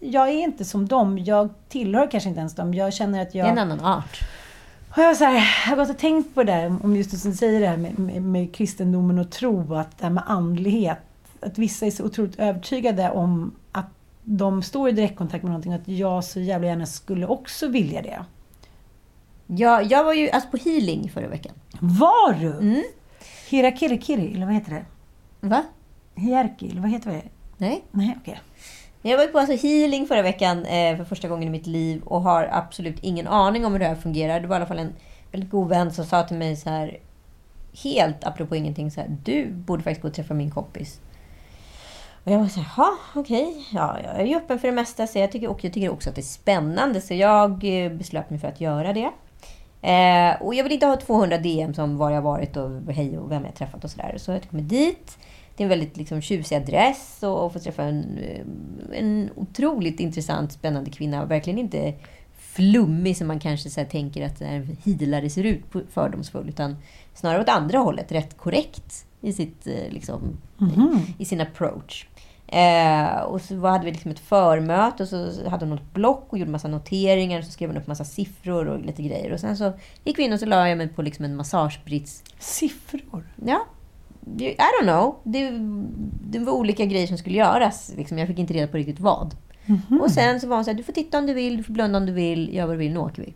jag är inte som dem. Jag tillhör kanske inte ens dem. Jag känner att Det jag... är en annan art. Och jag, så här, jag har gått och tänkt på det där, om just det som säger det här med, med, med kristendomen och tro, att det här med andlighet. Att vissa är så otroligt övertygade om att de står i direktkontakt med någonting och att jag så jävla gärna skulle också vilja det. Jag, jag var ju alltså på healing förra veckan. Var du? Mm. Hirakirikiri, eller vad heter det? Va? Hierarki, eller vad heter det? Nej? Nej, okej. Jag var på alltså healing förra veckan eh, för första gången i mitt liv och har absolut ingen aning om hur det här fungerar. Det var i alla fall en väldigt god vän som sa till mig så här helt apropå ingenting så här, du borde faktiskt gå och träffa min kompis. Och jag var så här, "Jaha, okej. Ja, jag är ju öppen för det mesta. Så jag tycker, och jag tycker också att det är spännande. Så jag eh, beslöt mig för att göra det. Eh, och jag vill inte ha 200 DM som var jag varit och hej och vem jag träffat och sådär. Så jag kommer mig dit. Det är en väldigt liksom, tjusig adress och, och få träffa en, eh, en otroligt intressant, spännande kvinna. Verkligen inte flummig som man kanske så tänker att en healare ser ut, fördomsfull. Utan snarare åt andra hållet, rätt korrekt i, sitt, eh, liksom, i sin approach. Eh, och så hade vi liksom ett förmöte och så hade hon något block och gjorde massa noteringar. Och så skrev hon upp massa siffror och lite grejer. Och sen så gick vi in och så la jag mig på liksom en massagebrits Siffror? Ja. I don't know. Det, det var olika grejer som skulle göras. Liksom. Jag fick inte reda på riktigt vad. Och sen så var hon så här, du får titta om du vill, du får blunda om du vill, gör vad du vill, nu åker vi.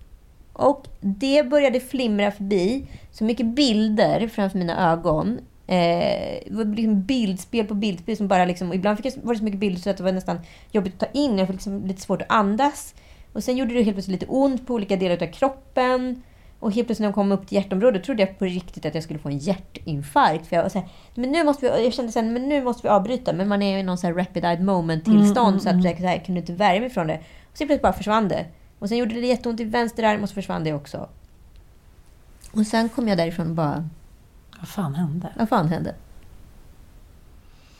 Och det började flimra förbi så mycket bilder framför mina ögon. Eh, det var liksom bildspel på bildspel som bara liksom, ibland fick jag, var det så mycket bilder så att det var nästan jobbigt att ta in. Jag fick liksom lite svårt att andas. Och sen gjorde det helt plötsligt lite ont på olika delar av kroppen. Och helt plötsligt när de kom upp till hjärtområdet trodde jag på riktigt att jag skulle få en hjärtinfarkt. För jag så här, men nu måste vi, jag kände sen, men nu måste vi avbryta. Men man är i någon så här rapid eye moment tillstånd. så att jag så här, kunde inte värja mig från det. Och sen plötsligt bara försvann det. Och sen gjorde det jätteont i vänster arm och så försvann det också. Och sen kom jag därifrån och bara, Vad fan hände? vad fan hände?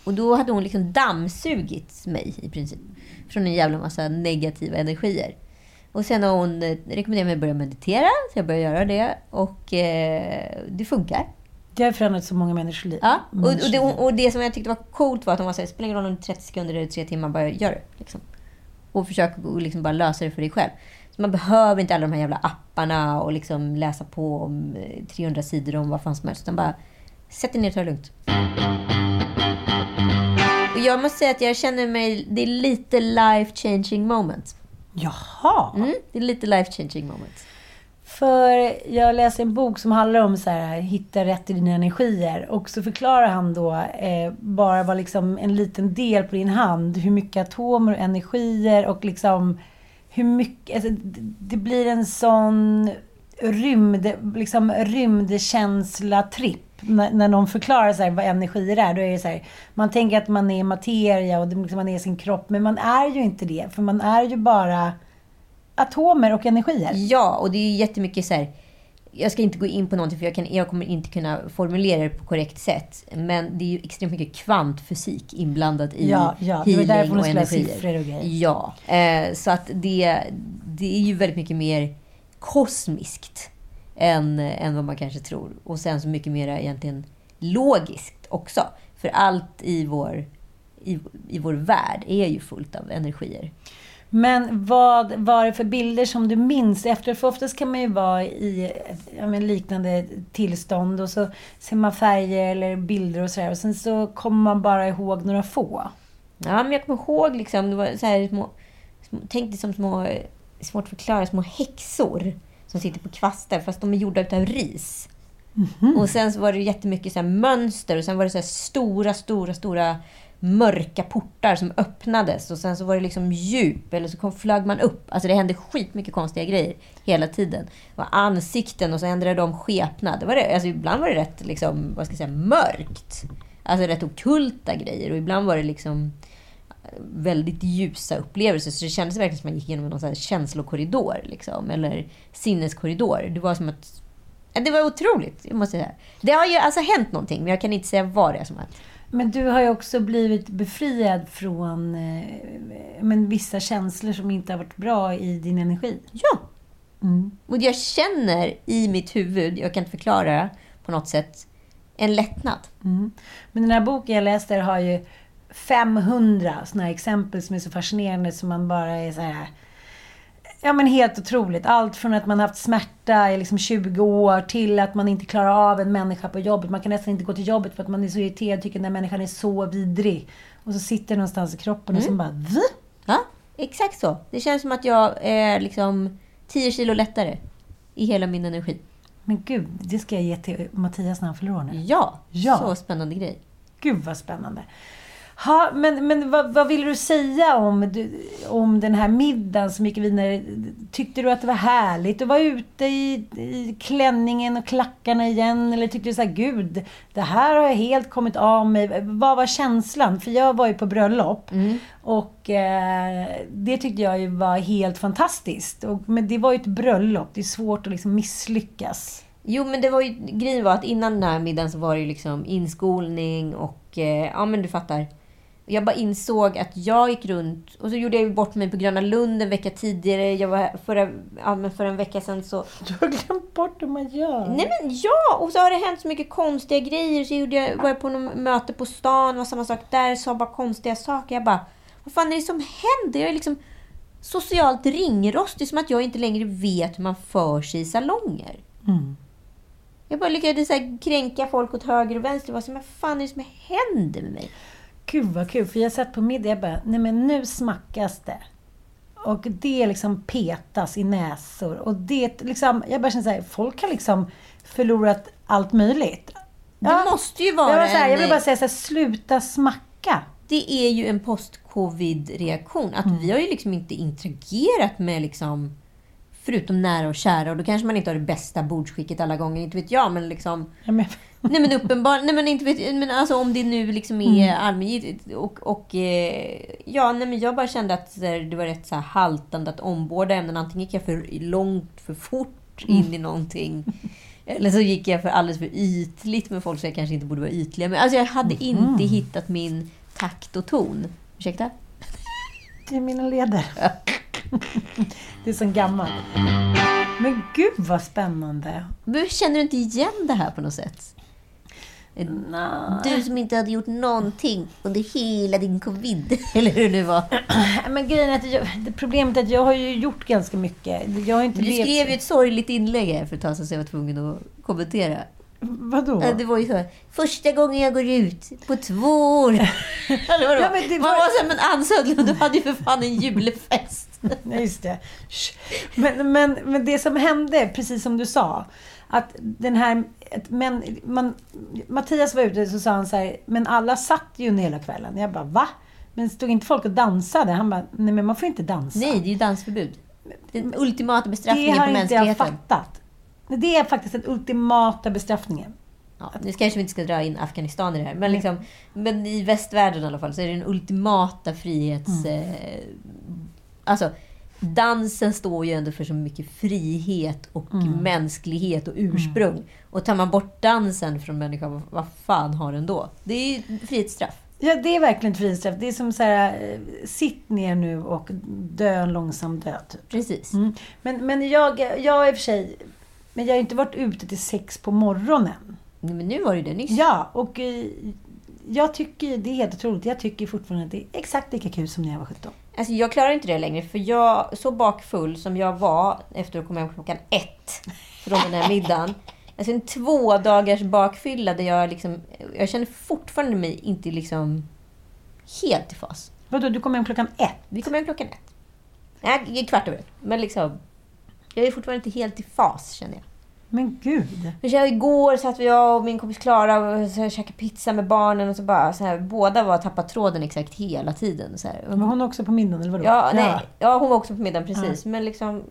Och då hade hon liksom dammsugit mig i princip. Från en jävla massa negativa energier. Och sen har hon eh, rekommenderat mig att börja meditera. Så jag började göra det. Och eh, det funkar. Det har förändrat så många människors liv. Ja. Och, och, det, och det som jag tyckte var coolt var att hon var såhär, spelar ingen roll om det är 30 sekunder eller 3 timmar, bara gör det. Liksom. Och försök att liksom bara lösa det för dig själv. Så man behöver inte alla de här jävla apparna och liksom läsa på om eh, 300 sidor om vad fan som helst. Utan bara sätt dig ner och ta det lugnt. Och jag måste säga att jag känner mig... Det är lite life changing moment. Jaha! Mm, det är lite life changing moment. För jag läser en bok som handlar om så här, hitta rätt i dina energier. Och så förklarar han då eh, bara vad liksom en liten del på din hand, hur mycket atomer och energier och liksom hur mycket, alltså, det, det blir en sån rymd, liksom rymdkänsla-tripp. När, när någon förklarar så här, vad energier är, då är det så här, man tänker att man är materia och det, liksom, man är sin kropp, men man är ju inte det. För man är ju bara atomer och energier. Ja, och det är ju jättemycket så här... Jag ska inte gå in på någonting för jag, kan, jag kommer inte kunna formulera det på korrekt sätt. Men det är ju extremt mycket kvantfysik inblandat i Ja, ja, det var healing därför hon och energier. siffror och grejer. Ja, eh, så att det, det är ju väldigt mycket mer kosmiskt än, än vad man kanske tror. Och sen så mycket mer egentligen logiskt också. För allt i vår, i, i vår värld är ju fullt av energier. Men vad var det för bilder som du minns efter? För oftast kan man ju vara i ja, liknande tillstånd och så ser man färger eller bilder och sådär. Och sen så kommer man bara ihåg några få. Ja, men jag kommer ihåg liksom, det var så här små, små tänk dig som små, svårt att förklara, små häxor som sitter på kvastar fast de är gjorda utav ris. Och sen var det jättemycket så mönster och sen var det så stora, stora, stora mörka portar som öppnades och sen så var det liksom djup eller så kom, flög man upp. Alltså det hände skitmycket konstiga grejer hela tiden. Det var ansikten och så ändrade de skepnad. Det var det, alltså ibland var det rätt liksom, vad ska jag säga, mörkt. Alltså rätt okulta grejer och ibland var det liksom väldigt ljusa upplevelser. Så det kändes verkligen som att man gick igenom någon känslokorridor. Liksom, eller sinneskorridor. Det var som att... Det var otroligt, jag måste säga. Det har ju alltså hänt någonting, men jag kan inte säga vad det är som har hänt. Men du har ju också blivit befriad från eh, men vissa känslor som inte har varit bra i din energi. Ja. Mm. Och jag känner i mitt huvud, jag kan inte förklara på något sätt, en lättnad. Mm. Men den här boken jag läste har ju 500 såna här exempel som är så fascinerande som man bara är så här... Ja men helt otroligt. Allt från att man haft smärta i liksom 20 år till att man inte klarar av en människa på jobbet. Man kan nästan inte gå till jobbet för att man är så irriterad och tycker att den här människan är så vidrig. Och så sitter det någonstans i kroppen och så bara V? Ja, exakt så. Det känns som att jag är liksom 10 kilo lättare i hela min energi. Men gud, det ska jag ge till Mattias när han fyller år nu. Ja, Ja. så spännande grej. Gud vad spännande. Ha, men men vad, vad vill du säga om, om den här middagen som gick vidare? Tyckte du att det var härligt att vara ute i, i klänningen och klackarna igen? Eller tyckte du så här, gud, det här har jag helt kommit av mig. Vad var känslan? För jag var ju på bröllop. Och eh, det tyckte jag ju var helt fantastiskt. Och, men det var ju ett bröllop. Det är svårt att liksom misslyckas. Jo, men det var ju, grejen var att innan den här middagen så var det ju liksom inskolning och eh, ja, men du fattar. Jag bara insåg att jag gick runt och så gjorde jag bort mig på Gröna Lund en vecka tidigare. Jag var här förra, ja, men för en vecka sedan så... Du har glömt bort hur man gör. Nej men ja! Och så har det hänt så mycket konstiga grejer. Så gjorde jag, var jag på något möte på stan, var samma sak där, sa bara konstiga saker. Jag bara, vad fan är det som händer? Jag är liksom socialt ringrostig, som att jag inte längre vet hur man för sig i salonger. Mm. Jag bara lyckades så kränka folk åt höger och vänster. Jag vad fan är det som händer med mig? Gud vad kul, för jag satt på middag och bara, nej men nu smackas det. Och det liksom petas i näsor. Och det liksom, jag bara känner såhär, folk har liksom förlorat allt möjligt. Det måste ju vara jag, så här, en- jag vill bara säga såhär, sluta smacka. Det är ju en post-covid-reaktion. Att Mm. vi har ju liksom inte interagerat med liksom Förutom nära och kära. Och då kanske man inte har det bästa bordsskicket alla gånger. Inte vet jag, men liksom... Ja, men, Nej men uppenbarligen, nej men inte vet men alltså om det nu liksom är allmängiltigt och, och eh, ja, nej men jag bara kände att det var rätt så här haltande att omborda ämnen. Antingen gick jag för långt, för fort in i någonting. Eller så gick jag för alldeles för ytligt med folk så jag kanske inte borde vara ytliga. Men alltså jag hade inte hittat min takt och ton. Ursäkta? det är mina leder. det är som gammalt. Men gud vad spännande. Men känner du inte igen det här på något sätt? Du som inte hade gjort någonting under hela din covid. [laughs] Eller hur det var. [clears throat] Men grejen är att jag, det problemet är att jag har ju gjort ganska mycket. Jag har inte Du levt- skrev ju ett sorgligt inlägg här för ett tag sedan så jag var tvungen att kommentera. Vadå? Det var ju så här, första gången jag går ut på två år. [laughs] Eller vadå? Ja, men det Man var- var så här, men Ann Södlund, du hade ju för fan en julfest. [laughs] Nej, just det. Men, men, men det som hände, precis som du sa, att den här... Men, man, Mattias var ute så sa han så här, men alla satt ju under hela kvällen. Jag bara, va? Men stod inte folk och dansade? Han bara, nej men man får inte dansa. Nej, det är ju dansförbud. Den ultimata det bestraffningen har på inte jag mänskligheten. fattat. Det är faktiskt den ultimata bestraffningen. Ja, nu kanske vi inte ska dra in Afghanistan i det här, men, liksom, men i västvärlden i alla fall så är det den ultimata frihets... Mm. Eh, alltså, dansen står ju ändå för så mycket frihet och Mm. mänsklighet och ursprung. Och tar man bort dansen från människan, vad, fan har den då? Det är ju frihetsstraff. Ja, det är verkligen ett frihetsstraff. Det är som så här, eh, sitt ner nu och dö en långsam död. typ. Precis. Mm. Men, men jag, jag i och för sig... Men jag har inte varit ute till sex på morgonen. Men nu var det ju det nyss. Ja, och eh, jag tycker, det är helt otroligt, jag tycker fortfarande att det är exakt lika kul som när jag var 17. Alltså jag klarar inte det längre, för jag, så bakfull som jag var efter att komma hem klockan ett från den här middagen. Alltså en två dagars bakfylla där jag liksom, jag känner fortfarande mig inte liksom helt i fas. Vadå, du kom hem klockan ett? Vi kom hem klockan ett. Nej, kvart över ett. Men liksom, jag är fortfarande inte helt i fas känner jag. Men gud. Här, igår satt jag och min kompis Klara och så käkade pizza med barnen och så bara så här, båda var tappat tråden exakt hela tiden. Så här. Var hon också på middagen eller vadå? Ja, nej. ja, hon var också på middagen precis. Men liksom,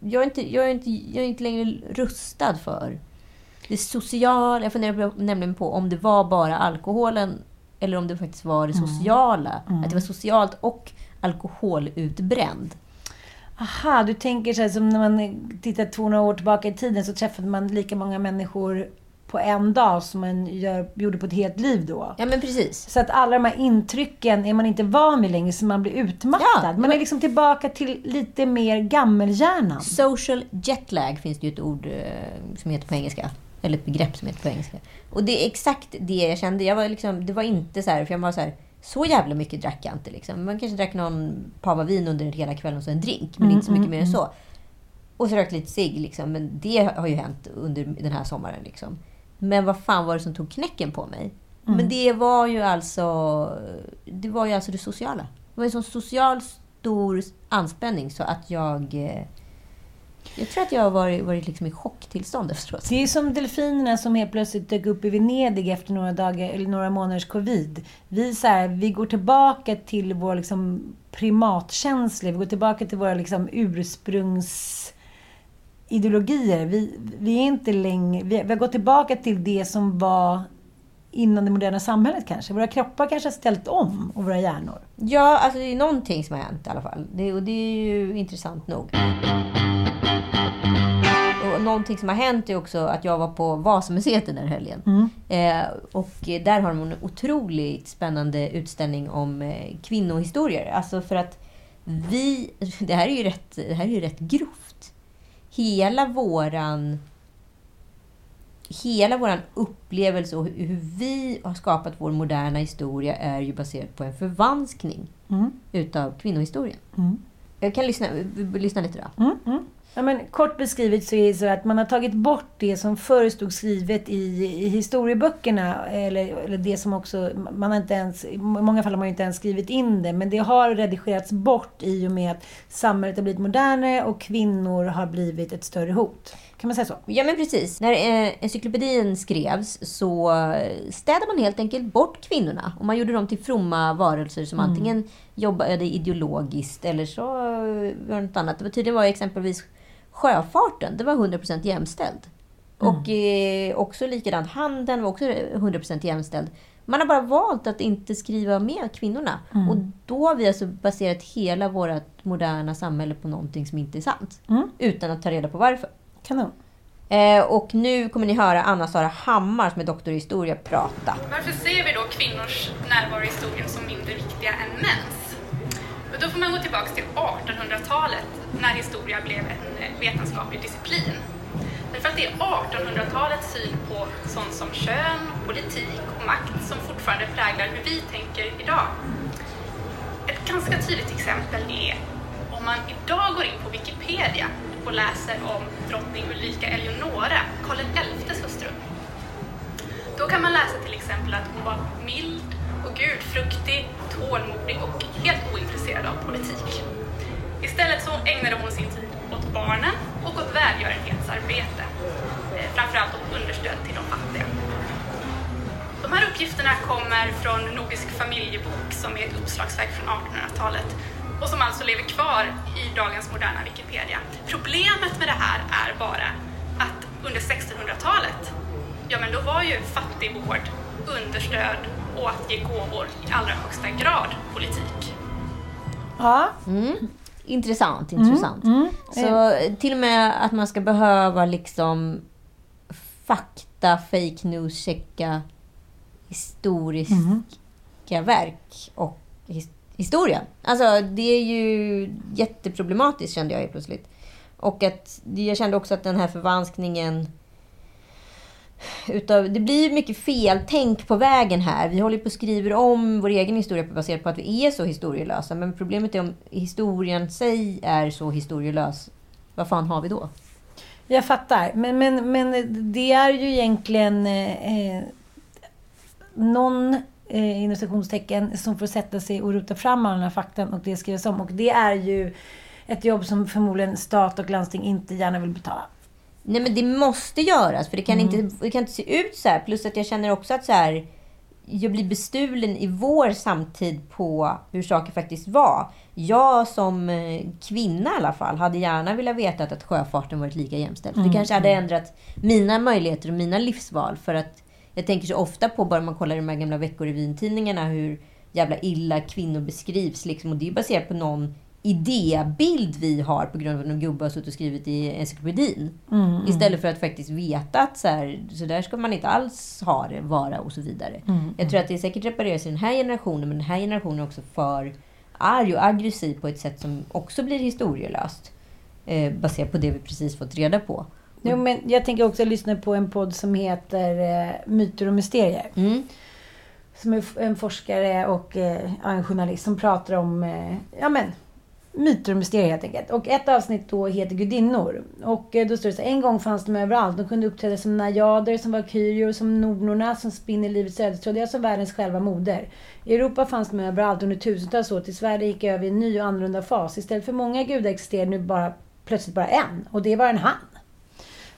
jag är, inte, jag, är inte, jag är inte längre rustad för det sociala. Jag funderar på, nämligen på om det var bara alkoholen eller om det faktiskt var det sociala. Att det var socialt och alkoholutbränd. Aha, du tänker så här som när man tittar 200 år tillbaka i tiden så träffade man lika många människor på en dag som man gör, gjorde på ett helt liv då. Ja, men precis. Så att alla de här intrycken är man inte van vid längre, så man blir utmattad. Ja, man är liksom tillbaka till lite mer gammelhjärnan. Social jetlag finns det ju ett ord eh, som heter på engelska. Eller ett begrepp som heter på engelska. Och det är exakt det jag kände. Jag var liksom, det var inte så här, för jag var så här, så jävla mycket drack jag inte. Liksom. Man kanske drack någon pava vin under hela kvällen och så en drink, men inte så mycket mer än så. Och så rökte lite cigg, liksom. men det har ju hänt under den här sommaren. Liksom. Men vad fan var det som tog knäcken på mig? Men det var ju alltså det var ju alltså det sociala. Det var en sån social stor anspänning så att jag... Jag tror att jag har varit, varit liksom i chocktillstånd efteråt. Det är som delfinerna som helt plötsligt dök upp i Venedig efter några, dagar, eller några månaders covid. Vi, så här, vi går tillbaka till vår liksom, primatkänsla. Vi går tillbaka till våra liksom, ursprungsideologier. Vi, vi, är inte längre, vi, vi har gått tillbaka till det som var innan det moderna samhället kanske. Våra kroppar kanske har ställt om och våra hjärnor. Ja, alltså det är någonting som har hänt i alla fall. Det, och det är ju intressant nog. Någonting som har hänt är också att jag var på Vasamuseet den här helgen. Eh, och där har de en otroligt spännande utställning om eh, kvinnohistorier. Alltså för att vi... Det här är ju rätt, det här är ju rätt grovt. Hela våran hela vår upplevelse och hur vi har skapat vår moderna historia är ju baserat på en förvanskning Mm. utav kvinnohistorien. Mm. Jag kan lyssna, lyssna lite då. Mm, mm. Ja, men kort beskrivet så är det så att man har tagit bort det som förr stod skrivet i, i historieböckerna. Eller, eller det som också, man har inte ens, i många fall har man inte ens skrivit in det. Men det har redigerats bort i och med att samhället har blivit modernare och kvinnor har blivit ett större hot. Kan man säga så? Ja, men precis. När eh, encyklopedin skrevs så städade man helt enkelt bort kvinnorna. Och man gjorde dem till fromma varelser som antingen jobbade ideologiskt eller så var det något annat. Tydligen var exempelvis sjöfarten, det var 100% jämställd. Och eh, också likadant, handeln var också 100% jämställd. Man har bara valt att inte skriva med kvinnorna. Och då har vi alltså baserat hela vårt moderna samhälle på någonting som inte är sant. Utan att ta reda på varför. Kanon. Eh, och nu kommer ni höra Anna-Sara Hammar som är doktor i historia prata. Varför ser vi då kvinnors närvaro i historien som mindre viktiga än mäns? Då får man gå tillbaka till 1800-talet när historia blev en eh, vetenskaplig disciplin. Därför att det är 1800-talets syn på sånt som kön, politik och makt som fortfarande präglar hur vi tänker idag. Ett ganska tydligt exempel är om man idag går in på Wikipedia och läser om drottning Ulrika Eleonora, Karl XIs hustru. Då kan man läsa till exempel att hon var mild och gudfruktig, tålmodig och helt ointresserad av politik. Istället så ägnade hon sin tid åt barnen och åt välgörenhetsarbete. Eh, framförallt åt understöd till de fattiga. De här uppgifterna kommer från Nordisk familjebok som är ett uppslagsverk från 1800-talet och som alltså lever kvar i dagens moderna Wikipedia. Problemet med det här är bara att under 1600-talet, ja men då var ju fattigvård, understöd och att ge gåvor i allra högsta grad politik. Ja. Intressant, intressant. Så till och med att man ska behöva liksom fakta, fake news, checka historiska verk och his- historien. Alltså det är ju jätteproblematiskt kände jag helt plötsligt. Och att jag kände också att den här förvanskningen utav, det blir mycket feltänk på vägen här. Vi håller på och skriver om vår egen historia baserat på att vi är så historielösa. Men problemet är om historien sig är så historielös. Vad fan har vi då? Jag fattar. Men, men, men det är ju egentligen eh, eh någon eh, inom citationstecken som får sätta sig och rota fram alla fakta här faktan och det skrivs om. Och det är ju ett jobb som förmodligen stat och landsting inte gärna vill betala. Nej men det måste göras för det kan, inte, det kan inte se ut så här. Plus att jag känner också att så här, jag blir bestulen i vår samtid på hur saker faktiskt var. Jag som eh, kvinna i alla fall hade gärna velat veta att sjöfarten varit lika jämställd. För det kanske hade ändrat mina möjligheter och mina livsval. För att jag tänker så ofta på, bara man kollar i de här gamla Veckorevyn-tidningarna, hur jävla illa kvinnor beskrivs. Liksom. Och det är baserat på någon idébild vi har på grund av att någon gubbe har suttit och skrivit i encyklopedin. Istället för att faktiskt veta att så, här, så där ska man inte alls ha det, vara och så vidare. Jag tror att det säkert repareras i den här generationen, men den här generationen är också för arg och aggressiv på ett sätt som också blir historielöst. Eh, baserat på det vi precis fått reda på. Jo, men jag tänker också lyssna på en podd som heter eh, Myter och mysterier. Mm. Som är en forskare och eh, en journalist som pratar om eh, ja, men, myter och mysterier helt enkelt. Och ett avsnitt då heter Gudinnor. Och eh, då står det så här, en gång fanns de överallt. De kunde uppträda som najader, som valkyrior, som nornorna, som spinner livets ödestråd. Ja, alltså som världens själva moder. I Europa fanns de överallt under tusentals år tills Sverige gick över i en ny och annorlunda fas. Istället för många gudar existerar nu bara, plötsligt bara en. Och det var en han.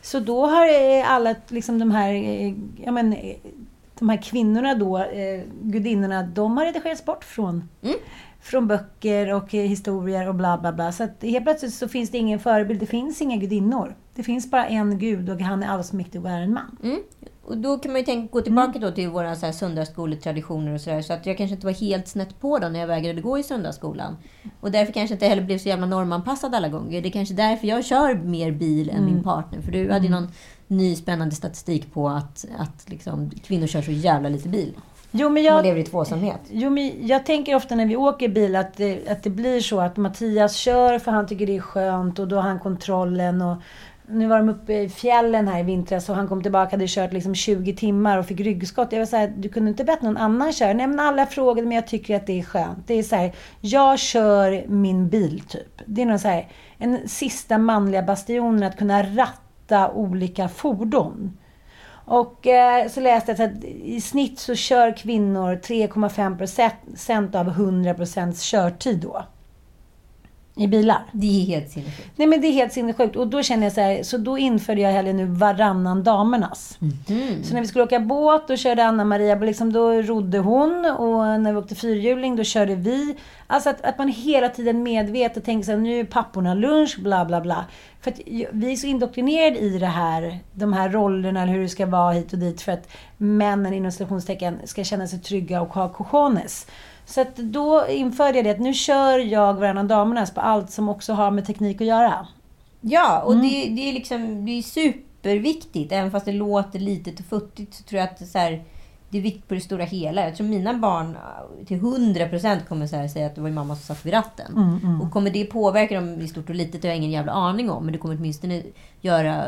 Så då har eh, alla liksom de här, eh, ja men, de här kvinnorna då, eh, gudinnorna, de har redigerats bort från, från böcker och eh, historier och bla bla bla. Så att helt plötsligt så finns det ingen förebild, det finns inga gudinnor. Det finns bara en gud och han är allsmäktig och är en man. Mm. Och då kan man ju tänka, gå tillbaka då till våra så här söndagsskoletraditioner och sådär. Så att jag kanske inte var helt snett på då när jag vägrade gå i söndagsskolan. Och därför kanske inte heller blev så jävla normanpassad alla gånger. Det är kanske därför jag kör mer bil än min partner. För du hade ju någon ny spännande statistik på att, att liksom, kvinnor kör så jävla lite bil. Jo, men Man jag, lever i tvåsamhet. Jo, men jag tänker ofta när vi åker bil att det, att det blir så att Mattias kör för han tycker det är skönt och då har han kontrollen. Och nu var de uppe i fjällen här i vintras och han kom tillbaka och hade kört liksom 20 timmar och fick ryggskott. Jag var så här, du kunde inte bett någon annan köra? Nej men alla frågade men jag tycker att det är skönt. Det är så här, jag kör min bil typ. Det är någon så här, en sista manliga bastionen att kunna ratta olika fordon. Och eh, så läste jag att i snitt så kör kvinnor 3,5% av 100% körtid då. I bilar. Det är helt sinnessjukt. Nej men det är helt sinnessjukt. Och då känner jag så här, så då införde jag heller nu varannan damernas. Så när vi skulle åka båt, då körde Anna-Maria, liksom, då rodde hon. Och när vi åkte fyrhjuling, då körde vi. Alltså att, att man hela tiden medvetet tänker så här, nu är papporna lunch, bla bla bla. För att vi är så indoktrinerade i det här, de här rollerna, eller hur det ska vara hit och dit. För att männen inom citationstecken ska känna sig trygga och ha cojones. Så då införde jag det att nu kör jag varannan damernas på allt som också har med teknik att göra. Ja, och Mm. det, det är liksom det är superviktigt. Även fast det låter litet och futtigt så tror jag att så här, det är viktigt på det stora hela. Jag tror mina barn äh, till 100% kommer så säga att det var mamma som satt vid ratten. Mm, Och kommer det påverka dem i stort och litet det har jag ingen jävla aning om. Men det kommer åtminstone göra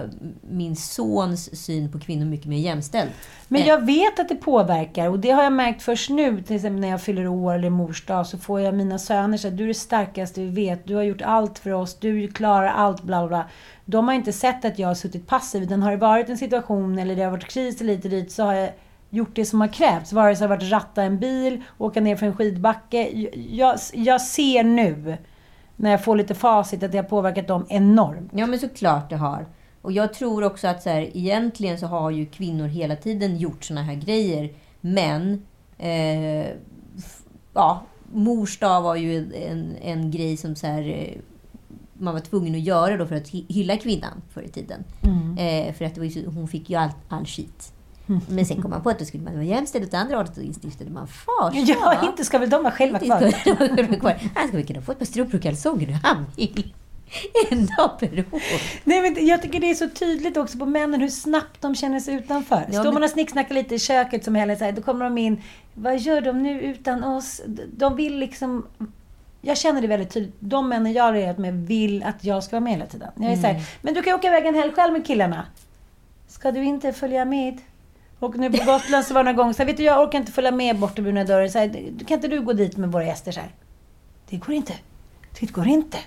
min sons syn på kvinnor mycket mer jämställd. Men Eh, jag vet att det påverkar och det har jag märkt först nu. Till exempel när jag fyller år eller mors dag så får jag mina söner säga du är det starkaste vi vet. Du har gjort allt för oss. Du klarar allt bla bla, bla. De har inte sett att jag har suttit passiv. Utan har det varit en situation eller det har varit kris eller lite dit så har jag gjort det som har krävts. Vare sig det har varit ratta en bil, åka ner för en skidbacke. Jag, jag ser nu när jag får lite facit att det har påverkat dem enormt. Ja, men såklart det har. Och jag tror också att så här, egentligen så har ju kvinnor hela tiden gjort såna här grejer. Men, eh, ja, mors dag var ju en, en grej som så här, eh, man var tvungen att göra då för att hy- hylla kvinnan förr i tiden. Eh, för att det var ju hon fick ju all, all skit. Men sen kom man på att då skulle man vara jämställd åt andra hållet och instiftade man farsa. Ja, inte ska väl de vara själva kvar. kvar. Han ska väl kunna få ett par strumpor och kalsonger när han vill. En dag per år. Nej, men jag tycker det är så tydligt också på männen hur snabbt de känner sig utanför. Ja, Står men- man och snicksnackar lite i köket som Helen säger, då kommer de in. Vad gör de nu utan oss? De vill liksom... Jag känner det väldigt tydligt. De männen jag har reagerat med vill att jag ska vara med hela tiden. Jag är så här, men du kan ju åka iväg en helg själv med killarna. Ska du inte följa med? Och nu på Gotland så var det någon gång så här, vet du jag orkar inte följa med bort till bruna dörren. Så här, kan inte du gå dit med våra gäster? Så här, det går inte. Det går inte.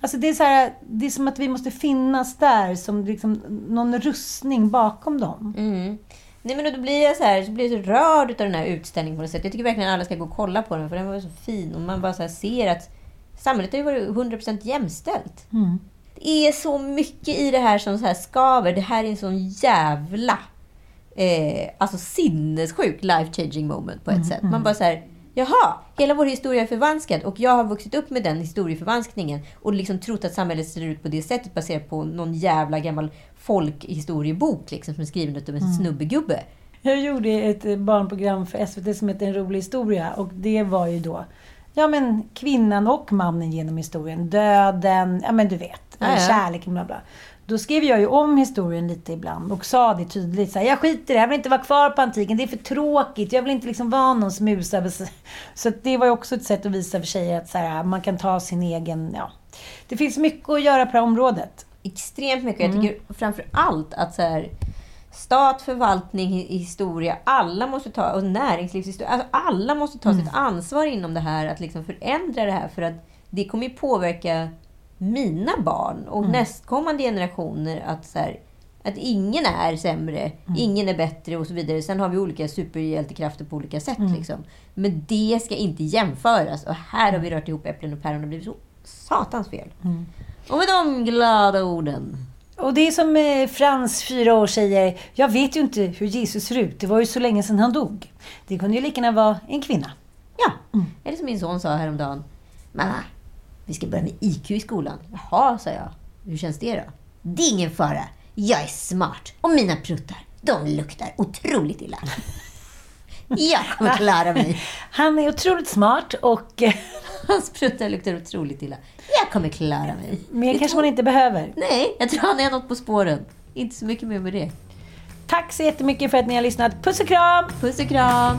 Alltså det är så här, det är som att vi måste finnas där som liksom någon rustning bakom dem. Mm. Nej men då blir jag så här, så blir jag så rörd av den här utställningen på något sätt. Jag tycker verkligen att alla ska gå och kolla på den för den var så fin. Och man bara så ser att samhället har ju varit 100% jämställt. Det är så mycket i det här som så här skaver. Det här är en sån jävla eh, alltså sinnessjuk life changing moment på ett sätt. Man bara så här, jaha, hela vår historia är förvanskad och jag har vuxit upp med den historieförvanskningen och liksom trott att samhället ser ut på det sättet baserat på någon jävla gammal folkhistoriebok liksom, som är skriven av en snubbegubbe. Jag gjorde ett barnprogram för SVT som heter En rolig historia och det var ju då Ja men kvinnan och mannen genom historien. Döden, ja men du vet. Ja. Kärleken, bla bla. Då skrev jag ju om historien lite ibland och sa det tydligt. Så här, jag skiter i det, jag vill inte vara kvar på antiken. Det är för tråkigt. Jag vill inte liksom vara någon smusare. [laughs] Så det var ju också ett sätt att visa för tjejer att så här, man kan ta sin egen... Ja. Det finns mycket att göra på det här området. extremt mycket. Jag tycker framför allt att så här, stat, förvaltning, hi- historia, alla måste ta, och näringslivshistoria, alltså alla måste ta sitt ansvar inom det här, att liksom förändra det här. För att det kommer ju påverka mina barn och nästkommande generationer att så här, att ingen är sämre, ingen är bättre och så vidare. Sen har vi olika superhjältekrafter på olika sätt. Liksom. Men det ska inte jämföras. Och här har vi rört ihop äpplen och päron och blivit så satans fel. Och med de glada orden. Och det är som eh, Frans, fyra år, säger. Jag vet ju inte hur Jesus ser ut. Det var ju så länge sedan han dog. Det kunde ju lika gärna vara en kvinna. Ja, eller som min son sa häromdagen. Mamma, vi ska börja med IQ i skolan. Jaha, sa jag. Hur känns det då? Det är ingen fara. Jag är smart och mina pruttar, de luktar otroligt illa. [laughs] Jag kommer klara mig. Han är otroligt smart och eh, [laughs] Hans pruttar luktar otroligt illa. Jag kommer klara mig. mer kanske man inte behöver. Nej, jag tror han är något på spåren. Inte så mycket mer med det. Tack så jättemycket för att ni har lyssnat. Puss och kram! Puss och kram!